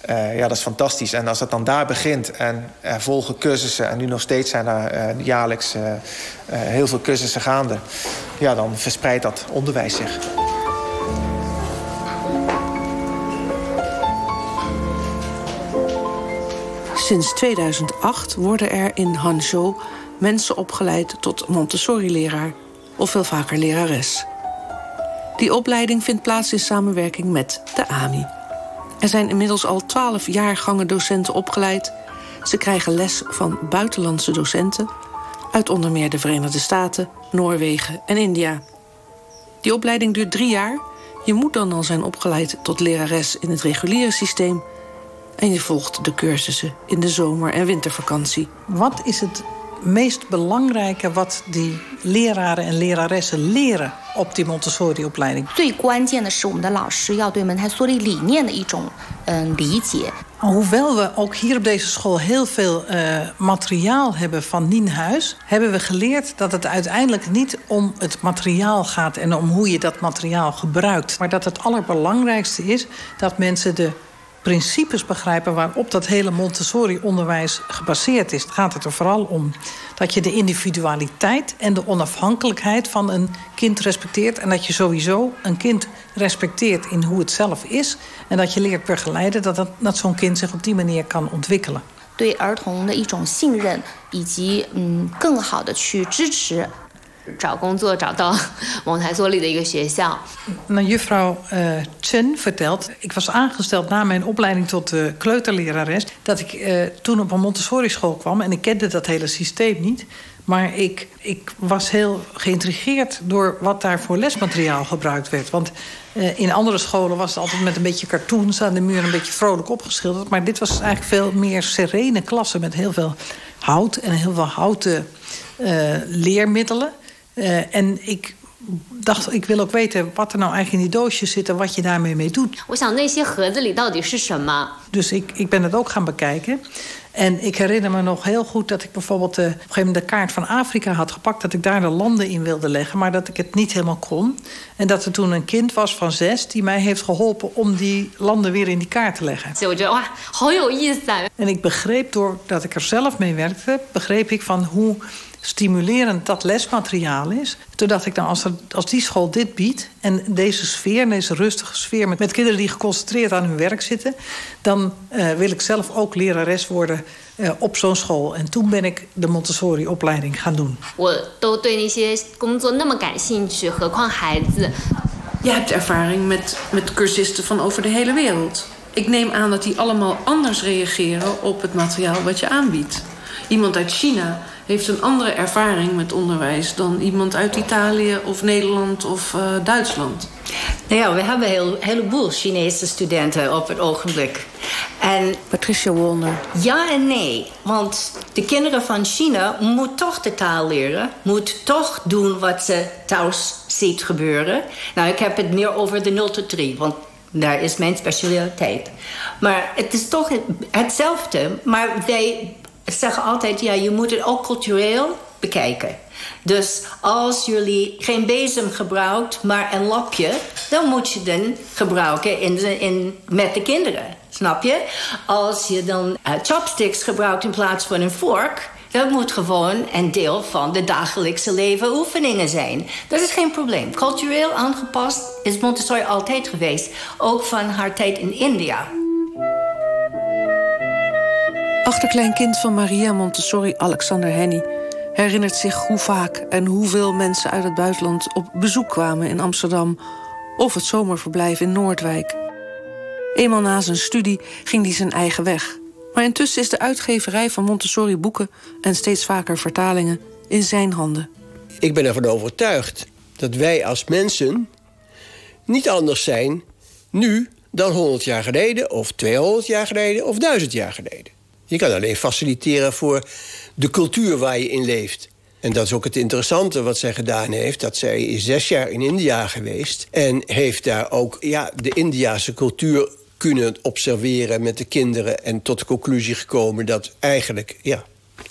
ja, dat is fantastisch. En als het dan daar begint en er volgen cursussen... en nu nog steeds zijn er jaarlijks heel veel cursussen gaande... ja, dan verspreidt dat onderwijs zich. Sinds 2008 worden er in Hangzhou mensen opgeleid tot Montessori-leraar of veel vaker lerares. Die opleiding vindt plaats in samenwerking met de AMI. Er zijn inmiddels al twaalf jaargangen docenten opgeleid. Ze krijgen les van buitenlandse docenten uit onder meer de Verenigde Staten, Noorwegen en India. Die opleiding duurt drie jaar. Je moet dan al zijn opgeleid tot lerares in het reguliere systeem en je volgt de cursussen in de zomer- en wintervakantie. Wat is het meest belangrijke wat die leraren en leraressen leren op die Montessori-opleiding? Hoewel we ook hier op deze school heel veel eh, materiaal hebben van Nienhuis... hebben we geleerd dat het uiteindelijk niet om het materiaal gaat... en om hoe je dat materiaal gebruikt. Maar dat het allerbelangrijkste is dat mensen de principes begrijpen waarop dat hele Montessori-onderwijs gebaseerd is. Het gaat het er vooral om dat je de individualiteit en de onafhankelijkheid van een kind respecteert. En dat je sowieso een kind respecteert in hoe het zelf is. En dat je leert begeleiden dat, dat, dat zo'n kind zich op die manier kan ontwikkelen. 对儿童的一种信任，以及嗯更好的去支持 找工作找到蒙台梭利的一个学校。 Nou, juffrouw uh, Chen vertelt, ik was aangesteld na mijn opleiding tot uh, kleuterlerares... dat ik uh, toen op een Montessori-school kwam en ik kende dat hele systeem niet... Maar ik, ik was heel geïntrigeerd door wat daar voor lesmateriaal gebruikt werd. Want uh, in andere scholen was het altijd met een beetje cartoons aan de muur... een beetje vrolijk opgeschilderd. Maar dit was eigenlijk veel meer serene klassen... met heel veel hout en heel veel houten uh, leermiddelen. Eh, en ik dacht, ik wil ook weten wat er nou eigenlijk in die doosjes zit en wat je daarmee mee doet. Dus ik, ik ben het ook gaan bekijken. En ik herinner me nog heel goed dat ik bijvoorbeeld eh, op een gegeven moment de kaart van Afrika had gepakt. Dat ik daar de landen in wilde leggen, maar dat ik het niet helemaal kon. En dat er toen een kind was van zes die mij heeft geholpen om die landen weer in die kaart te leggen. En ik begreep doordat ik er zelf mee werkte, begreep ik van hoe stimulerend dat lesmateriaal is. Toen dacht ik, nou, als, als die school dit biedt... en deze sfeer, deze rustige sfeer... met, kinderen die geconcentreerd aan hun werk zitten... dan uh, wil ik zelf ook lerares worden uh, op zo'n school. En toen ben ik de Montessori-opleiding gaan doen. Je hebt ervaring met, met cursisten van over de hele wereld. Ik neem aan dat die allemaal anders reageren op het materiaal wat je aanbiedt. Iemand uit China heeft een andere ervaring met onderwijs dan iemand uit Italië of Nederland of uh, Duitsland. Nou ja, we hebben een heel, heleboel Chinese studenten op het ogenblik. En, Patricia Wolner. Ja en nee. Want de kinderen van China moeten toch de taal leren. Moet toch doen wat ze thuis ziet gebeuren. Nou, ik heb het meer over de 0 tot 3. Want daar is mijn specialiteit. Maar het is toch hetzelfde. Maar wij zeggen altijd, ja, je moet het ook cultureel bekijken. Dus als jullie geen bezem gebruikt, maar een lapje... dan moet je dan gebruiken in, in, met de kinderen. Snap je? Als je dan uh, chopsticks gebruikt in plaats van een vork... dat moet gewoon een deel van de dagelijkse leven oefeningen zijn. Dat is geen probleem. Cultureel aangepast is Montessori altijd geweest. Ook van haar tijd in India. Achterkleinkind van Maria Montessori, Alexander Henny herinnert zich hoe vaak en hoeveel mensen uit het buitenland op bezoek kwamen in Amsterdam of het zomerverblijf in Noordwijk. Eenmaal na zijn studie ging hij zijn eigen weg. Maar intussen is de uitgeverij van Montessori boeken en steeds vaker vertalingen in zijn handen. Ik ben ervan overtuigd dat wij als mensen niet anders zijn nu dan 100 jaar geleden, of 200 jaar geleden, of 1000 jaar geleden. Je kan alleen faciliteren voor de cultuur waar je in leeft. En dat is ook het interessante wat zij gedaan heeft. Dat zij is zes jaar in India geweest. En heeft daar ook ja, de Indiase cultuur kunnen observeren met de kinderen. En tot de conclusie gekomen dat eigenlijk, ja,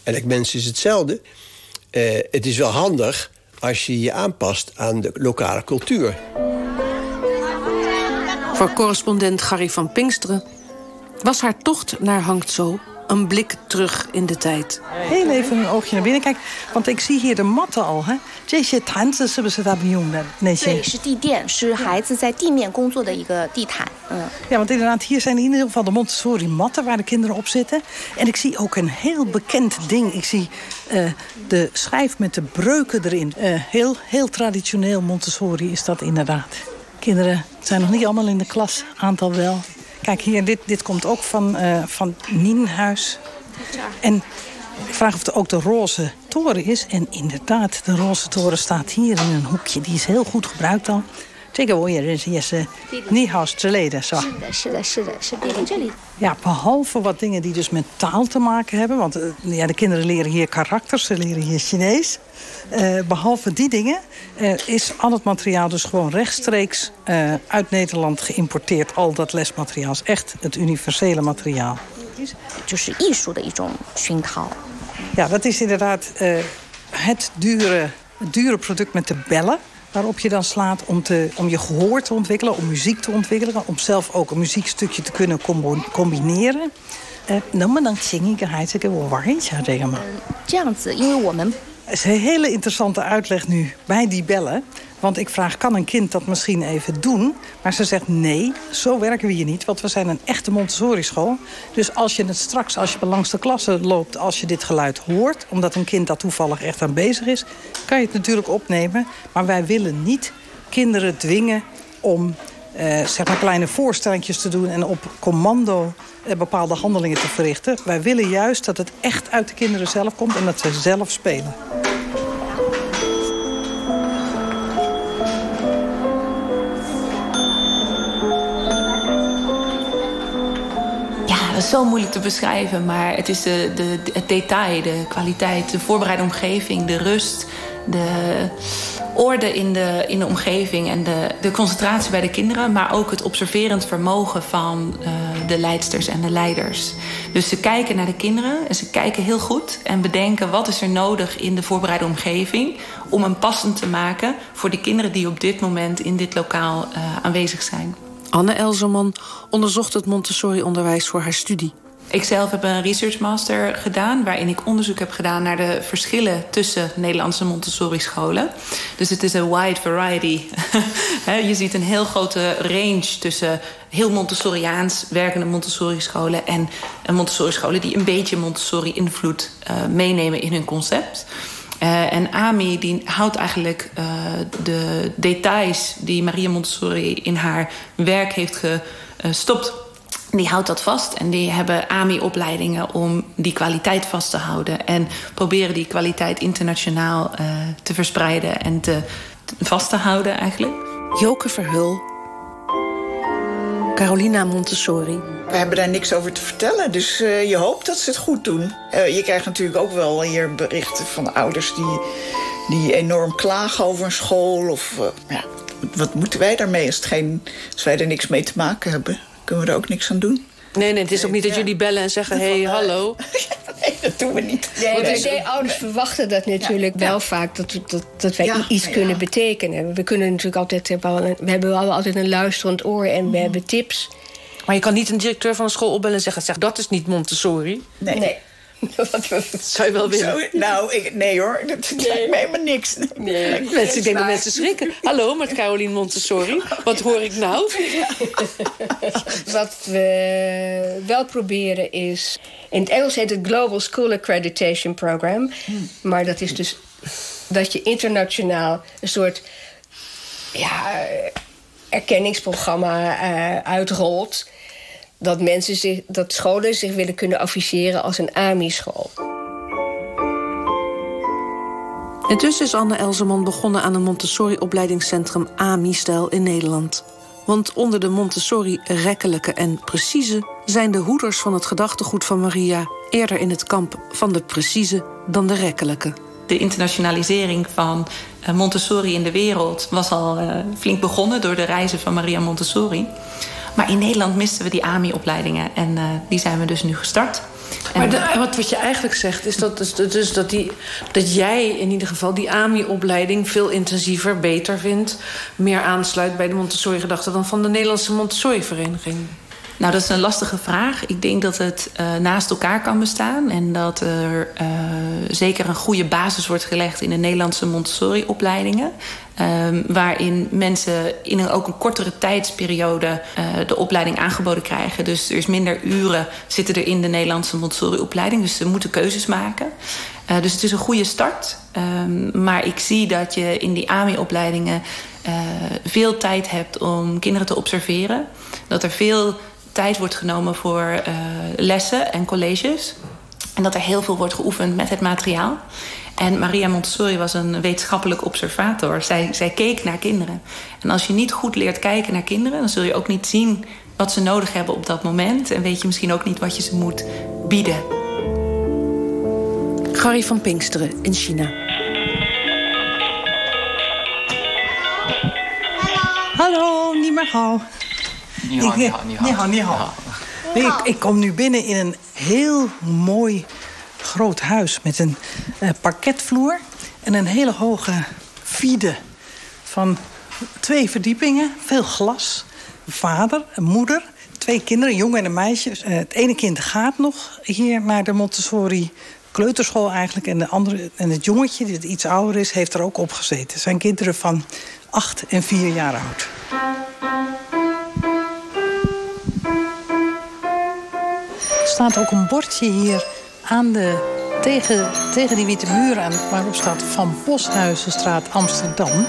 elk mens is hetzelfde. Uh, het is wel handig als je je aanpast aan de lokale cultuur. Voor correspondent Gary van Pinksteren was haar tocht naar Hangzhou een blik terug in de tijd. Heel even een oogje naar binnen kijken, want ik zie hier de matten al. Hè? Deze ze hebben ze daar bejoemd. Nee, ja, want inderdaad, hier zijn in ieder geval de Montessori matten waar de kinderen op zitten. En ik zie ook een heel bekend ding. Ik zie uh, de schijf met de breuken erin. Uh, heel, heel traditioneel Montessori is dat inderdaad. Kinderen zijn nog niet allemaal in de klas, aantal wel. Kijk, hier, dit, dit komt ook van, uh, van Nienhuis. En ik vraag of er ook de roze toren is. En inderdaad, de roze toren staat hier in een hoekje. Die is heel goed gebruikt al. 这个我也认识，也是尼豪之类的，是吧？是的，是的，是的，是弟弟这里。Ja, behalve wat dingen die dus met taal te maken hebben. Want uh, ja, de kinderen leren hier karakters, ze leren hier Chinees. Uh, behalve die dingen uh, is al het materiaal dus gewoon rechtstreeks uit Nederland geïmporteerd. Al dat lesmateriaal is echt het universele materiaal. Ja, dat is inderdaad het dure, het dure product met de bellen waarop je dan slaat om, te, om je gehoor te ontwikkelen, om muziek te ontwikkelen, om zelf ook een muziekstukje te kunnen combineren. 呃，能不能请一个孩子给我玩一下这个吗？这样子，因为我们 is een hele interessante uitleg nu bij die bellen. Want ik vraag, kan een kind dat misschien even doen? Maar ze zegt, nee, zo werken we hier niet. Want we zijn een echte Montessori-school. Dus als je het straks, als je langs de klasse loopt... als je dit geluid hoort, omdat een kind dat toevallig echt aan bezig is... kan je het natuurlijk opnemen. Maar wij willen niet kinderen dwingen om eh, zeg maar kleine voorstellingjes te doen... en op commando bepaalde handelingen te verrichten. Wij willen juist dat het echt uit de kinderen zelf komt en dat ze zelf spelen. Dat is zo moeilijk te beschrijven, maar het is de, de, het detail, de kwaliteit, de voorbereide omgeving, de rust, de orde in de, in de omgeving en de, de concentratie bij de kinderen, maar ook het observerend vermogen van uh, de leidsters en de leiders. Dus ze kijken naar de kinderen en ze kijken heel goed en bedenken wat is er nodig in de voorbereide omgeving om hem passend te maken voor de kinderen die op dit moment in dit lokaal uh, aanwezig zijn. Anne Elzerman onderzocht het Montessori-onderwijs voor haar studie. Ik zelf heb een research master gedaan... waarin ik onderzoek heb gedaan naar de verschillen... tussen Nederlandse Montessori-scholen. Dus het is een wide variety. Je ziet een heel grote range tussen heel Montessoriaans werkende Montessori-scholen... en Montessori-scholen die een beetje Montessori-invloed uh, meenemen in hun concept... Uh, en Ami die houdt eigenlijk uh, de details die Maria Montessori in haar werk heeft gestopt die houdt dat vast. En die hebben AMI-opleidingen om die kwaliteit vast te houden. En proberen die kwaliteit internationaal uh, te verspreiden en te, vast te houden eigenlijk. Joke Verhul. Carolina Montessori. We hebben daar niks over te vertellen, dus uh, je hoopt dat ze het goed doen. Uh, je krijgt natuurlijk ook wel hier berichten van ouders die, die enorm klagen over een school. Of ja, wat moeten wij daarmee als, het geen, als wij er niks mee te maken hebben? Kunnen we er ook niks aan doen. Nee, nee, het is ook niet dat jullie bellen en zeggen... hé, hey, hallo. nee, dat doen we niet. Nee, maar ouders verwachten dat natuurlijk wel vaak... dat, dat, dat wij iets kunnen betekenen. We kunnen natuurlijk altijd... We hebben wel altijd een luisterend oor en we mhm. hebben tips. Maar je kan niet een directeur van een school opbellen en zeggen... zeg, dat is niet Montessori. Nee. nee. dat zou je wel willen. nou, ik, nee hoor, dat nee. lijkt me helemaal niks. Nee. Mensen, ik denk dat mensen schrikken. Hallo, met Caroline Montessori. Wat hoor ik nou? Wat we wel proberen is... In het Engels heet het Global School Accreditation Program. Hmm. Maar dat is dus dat je internationaal een soort... Ja, erkenningsprogramma uh, uitrolt dat, mensen zich, dat scholen zich willen kunnen officiëren als een AMI-school. Intussen is Anne Elzeman begonnen aan een Montessori-opleidingscentrum AMI-stijl in Nederland. Want onder de Montessori-rekkelijke en precieze zijn de hoeders van het gedachtegoed van Maria eerder in het kamp van de precieze dan de rekkelijke. De internationalisering van eh, Montessori in de wereld was al uh, flink begonnen door de reizen van Maria Montessori. Maar in Nederland misten we die AMI-opleidingen. En uh, die zijn we dus nu gestart. Maar de, wat, wat je eigenlijk zegt, is dat, dus, dus dat, die, dat jij in ieder geval die AMI-opleiding veel intensiever, beter vindt, meer aansluit bij de Montessori-gedachte dan van de Nederlandse Montessori-vereniging. Nou, dat is een lastige vraag. Ik denk dat het uh, naast elkaar kan bestaan. En dat er uh, zeker een goede basis wordt gelegd in de Nederlandse Montessori-opleidingen. Um, waarin mensen in een, ook een kortere tijdsperiode uh, de opleiding aangeboden krijgen. Dus er is minder uren zitten er in de Nederlandse Montessori-opleiding. Dus ze moeten keuzes maken. Uh, dus het is een goede start. Um, maar ik zie dat je in die AMI-opleidingen uh, veel tijd hebt om kinderen te observeren. Dat er veel tijd wordt genomen voor lessen en colleges. En dat er heel veel wordt geoefend met het materiaal. En Maria Montessori was een wetenschappelijk observator. Zij, zij keek naar kinderen. En als je niet goed leert kijken naar kinderen... dan zul je ook niet zien wat ze nodig hebben op dat moment. En weet je misschien ook niet wat je ze moet bieden. Gary van Pinksteren in China. Hallo, niet meer gauw. Ni hao, ni hao, ni hao. Ik, ik kom nu binnen in een heel mooi groot huis met een uh, parketvloer en een hele hoge vide van twee verdiepingen, veel glas. Vader, moeder, twee kinderen, een jongen en een meisje. Uh, het ene kind gaat nog hier naar de Montessori kleuterschool eigenlijk. En, de andere, en het jongetje, dat iets ouder is, heeft er ook op gezeten. Zijn kinderen van acht en vier jaar oud. Er staat ook een bordje hier aan de, tegen, tegen die witte muur aan, waarop staat Van Boshuizenstraat Amsterdam.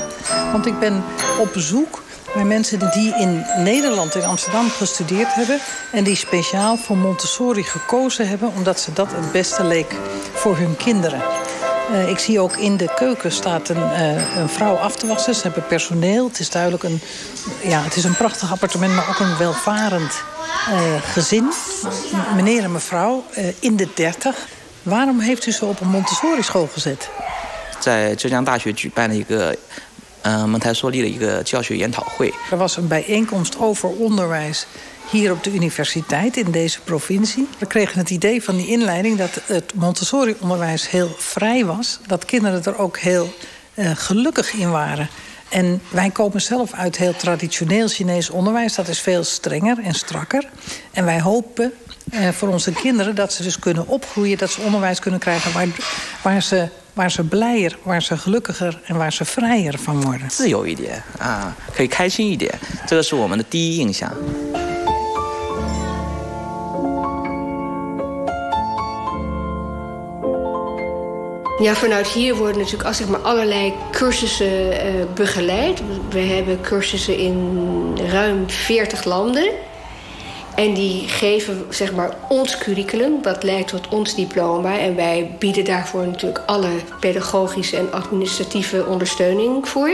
Want ik ben op bezoek bij mensen die in Nederland, in Amsterdam gestudeerd hebben... en die speciaal voor Montessori gekozen hebben... omdat ze dat het beste leek voor hun kinderen. Uh, ik zie ook in de keuken staat een, uh, een, vrouw af te wassen. Ze hebben personeel. Het is duidelijk een, ja, het is een prachtig appartement, maar ook een welvarend uh, gezin. Meneer en mevrouw in de dertig. Waarom heeft u ze op een Montessori-school gezet? 在浙江大学举办了一个呃蒙台梭利的一个教学研讨会。Er was een bijeenkomst over onderwijs hier op de universiteit in deze provincie. We kregen het idee van die inleiding dat het Montessori-onderwijs heel vrij was. Dat kinderen er ook heel uh, gelukkig in waren. En wij komen zelf uit heel traditioneel Chinees onderwijs. Dat is veel strenger en strakker. En wij hopen uh, voor onze kinderen dat ze dus kunnen opgroeien... dat ze onderwijs kunnen krijgen waar, waar, ze, waar ze blijer, waar ze gelukkiger... en waar ze vrijer van worden. 自由一点啊，可以开心一点，这个是我们的第一印象。 Ja, vanuit hier worden natuurlijk zeg maar, allerlei cursussen uh, begeleid. We hebben cursussen in ruim 40 landen. En die geven zeg maar ons curriculum, dat leidt tot ons diploma. En wij bieden daarvoor natuurlijk alle pedagogische en administratieve ondersteuning voor.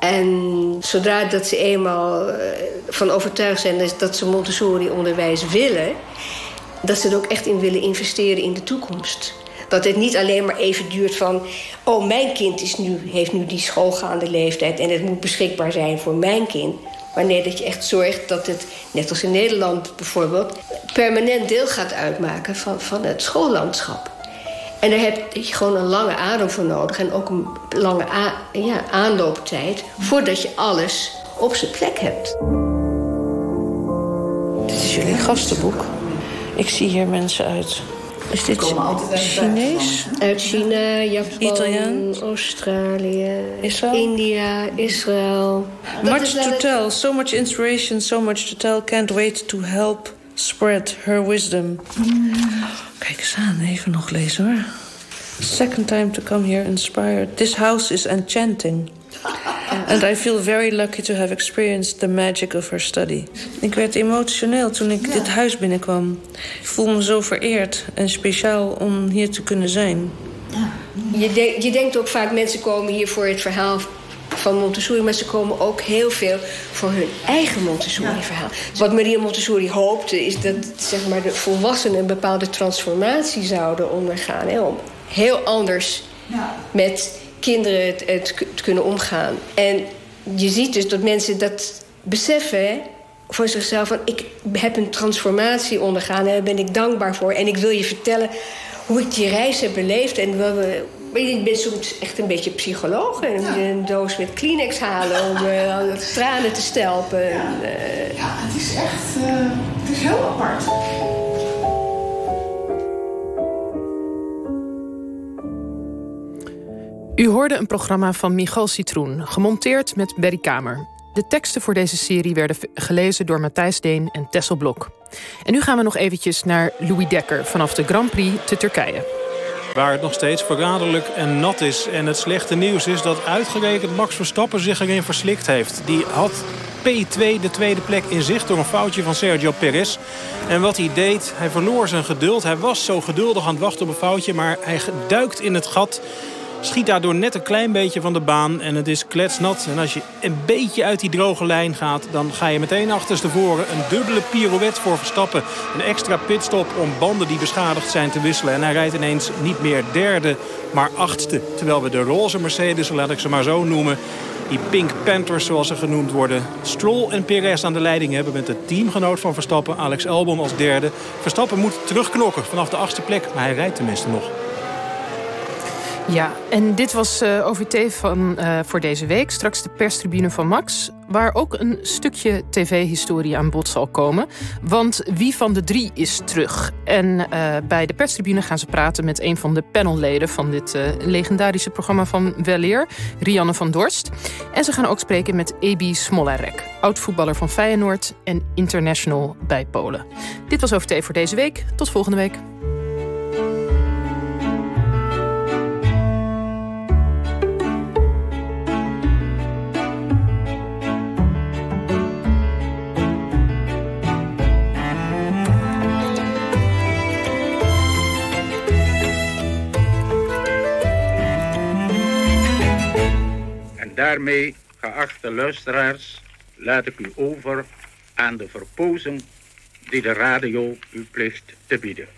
En zodra dat ze eenmaal eh, van overtuigd zijn dat ze Montessori-onderwijs willen... dat ze er ook echt in willen investeren in de toekomst. Dat het niet alleen maar even duurt van... oh, mijn kind is nu, heeft nu die schoolgaande leeftijd... en het moet beschikbaar zijn voor mijn kind. Maar nee, dat je echt zorgt dat het, net als in Nederland bijvoorbeeld... permanent deel gaat uitmaken van, van het schoollandschap. En daar heb je gewoon een lange adem voor nodig. En ook een lange ja, aanlooptijd. Voordat je alles op zijn plek hebt. Dit is jullie gastenboek. Ik zie hier mensen uit. Is dit Chinees? Uit China, Japan, Italiaans, Australië, Israël? India, Israël. Much to tell, so much inspiration, so much to tell. Can't wait to help spread her wisdom. Kijk eens aan, even nog lezen hoor. Second time to come here inspired. This house is enchanting. And I feel very lucky to have experienced the magic of her study. Ik werd emotioneel toen ik dit huis binnenkwam. Ik voel me zo vereerd en speciaal om hier te kunnen zijn. Je, je denkt ook vaak, mensen komen hier voor het verhaal van Montessori... maar ze komen ook heel veel voor hun eigen Montessori-verhaal. Wat Maria Montessori hoopte, is dat zeg maar, de volwassenen... een bepaalde transformatie zouden ondergaan. Hè, om heel anders met kinderen het, het, kunnen omgaan. En je ziet dus dat mensen dat beseffen voor zichzelf... van ik heb een transformatie ondergaan en daar ben ik dankbaar voor. En ik wil je vertellen hoe ik die reis heb beleefd... en we, ik ben soms echt een beetje psycholoog. En een doos met Kleenex halen om uh, tranen te stelpen. Ja, uh, ja het is echt uh, het is heel apart. U hoorde een programma van Michal Citroen, gemonteerd met Berry Kamer. De teksten voor deze serie werden gelezen door Matthijs Deen en Tessel Blok. En nu gaan we nog eventjes naar Louis Dekker vanaf de Grand Prix te Turkije. Waar het nog steeds verraderlijk en nat is. En het slechte nieuws is dat uitgerekend Max Verstappen zich erin verslikt heeft. Die had P2 de tweede plek in zicht door een foutje van Sergio Perez. En wat hij deed, hij verloor zijn geduld. Hij was zo geduldig aan het wachten op een foutje, maar hij duikt in het gat Schiet daardoor net een klein beetje van de baan en het is kletsnat. En als je een beetje uit die droge lijn gaat... dan ga je meteen achterstevoren een dubbele pirouette voor Verstappen. Een extra pitstop om banden die beschadigd zijn te wisselen. En hij rijdt ineens niet meer derde, maar achtste. Terwijl we de roze Mercedes, laat ik ze maar zo noemen... die Pink Panthers zoals ze genoemd worden... Stroll en Perez aan de leiding hebben met de teamgenoot van Verstappen... Alex Albon als derde. Verstappen moet terugknokken vanaf de achtste plek, maar hij rijdt tenminste nog. Ja, en dit was uh, eh, OVT van, uh, voor deze week. Straks de perstribune van Max, waar ook een stukje tv-historie aan bod zal komen. Want wie van de drie is terug? En uh, bij de perstribune gaan ze praten met een van de panelleden... van dit legendarische programma van Weleer, Rianne van Dorst. En ze gaan ook spreken met Ebi Smolarek, oud-voetballer van Feyenoord... en international bij Polen. Dit was OVT voor deze week. Tot volgende week. Daarmee, geachte luisteraars, laat ik u over aan de verpozen die de radio u plicht te bieden.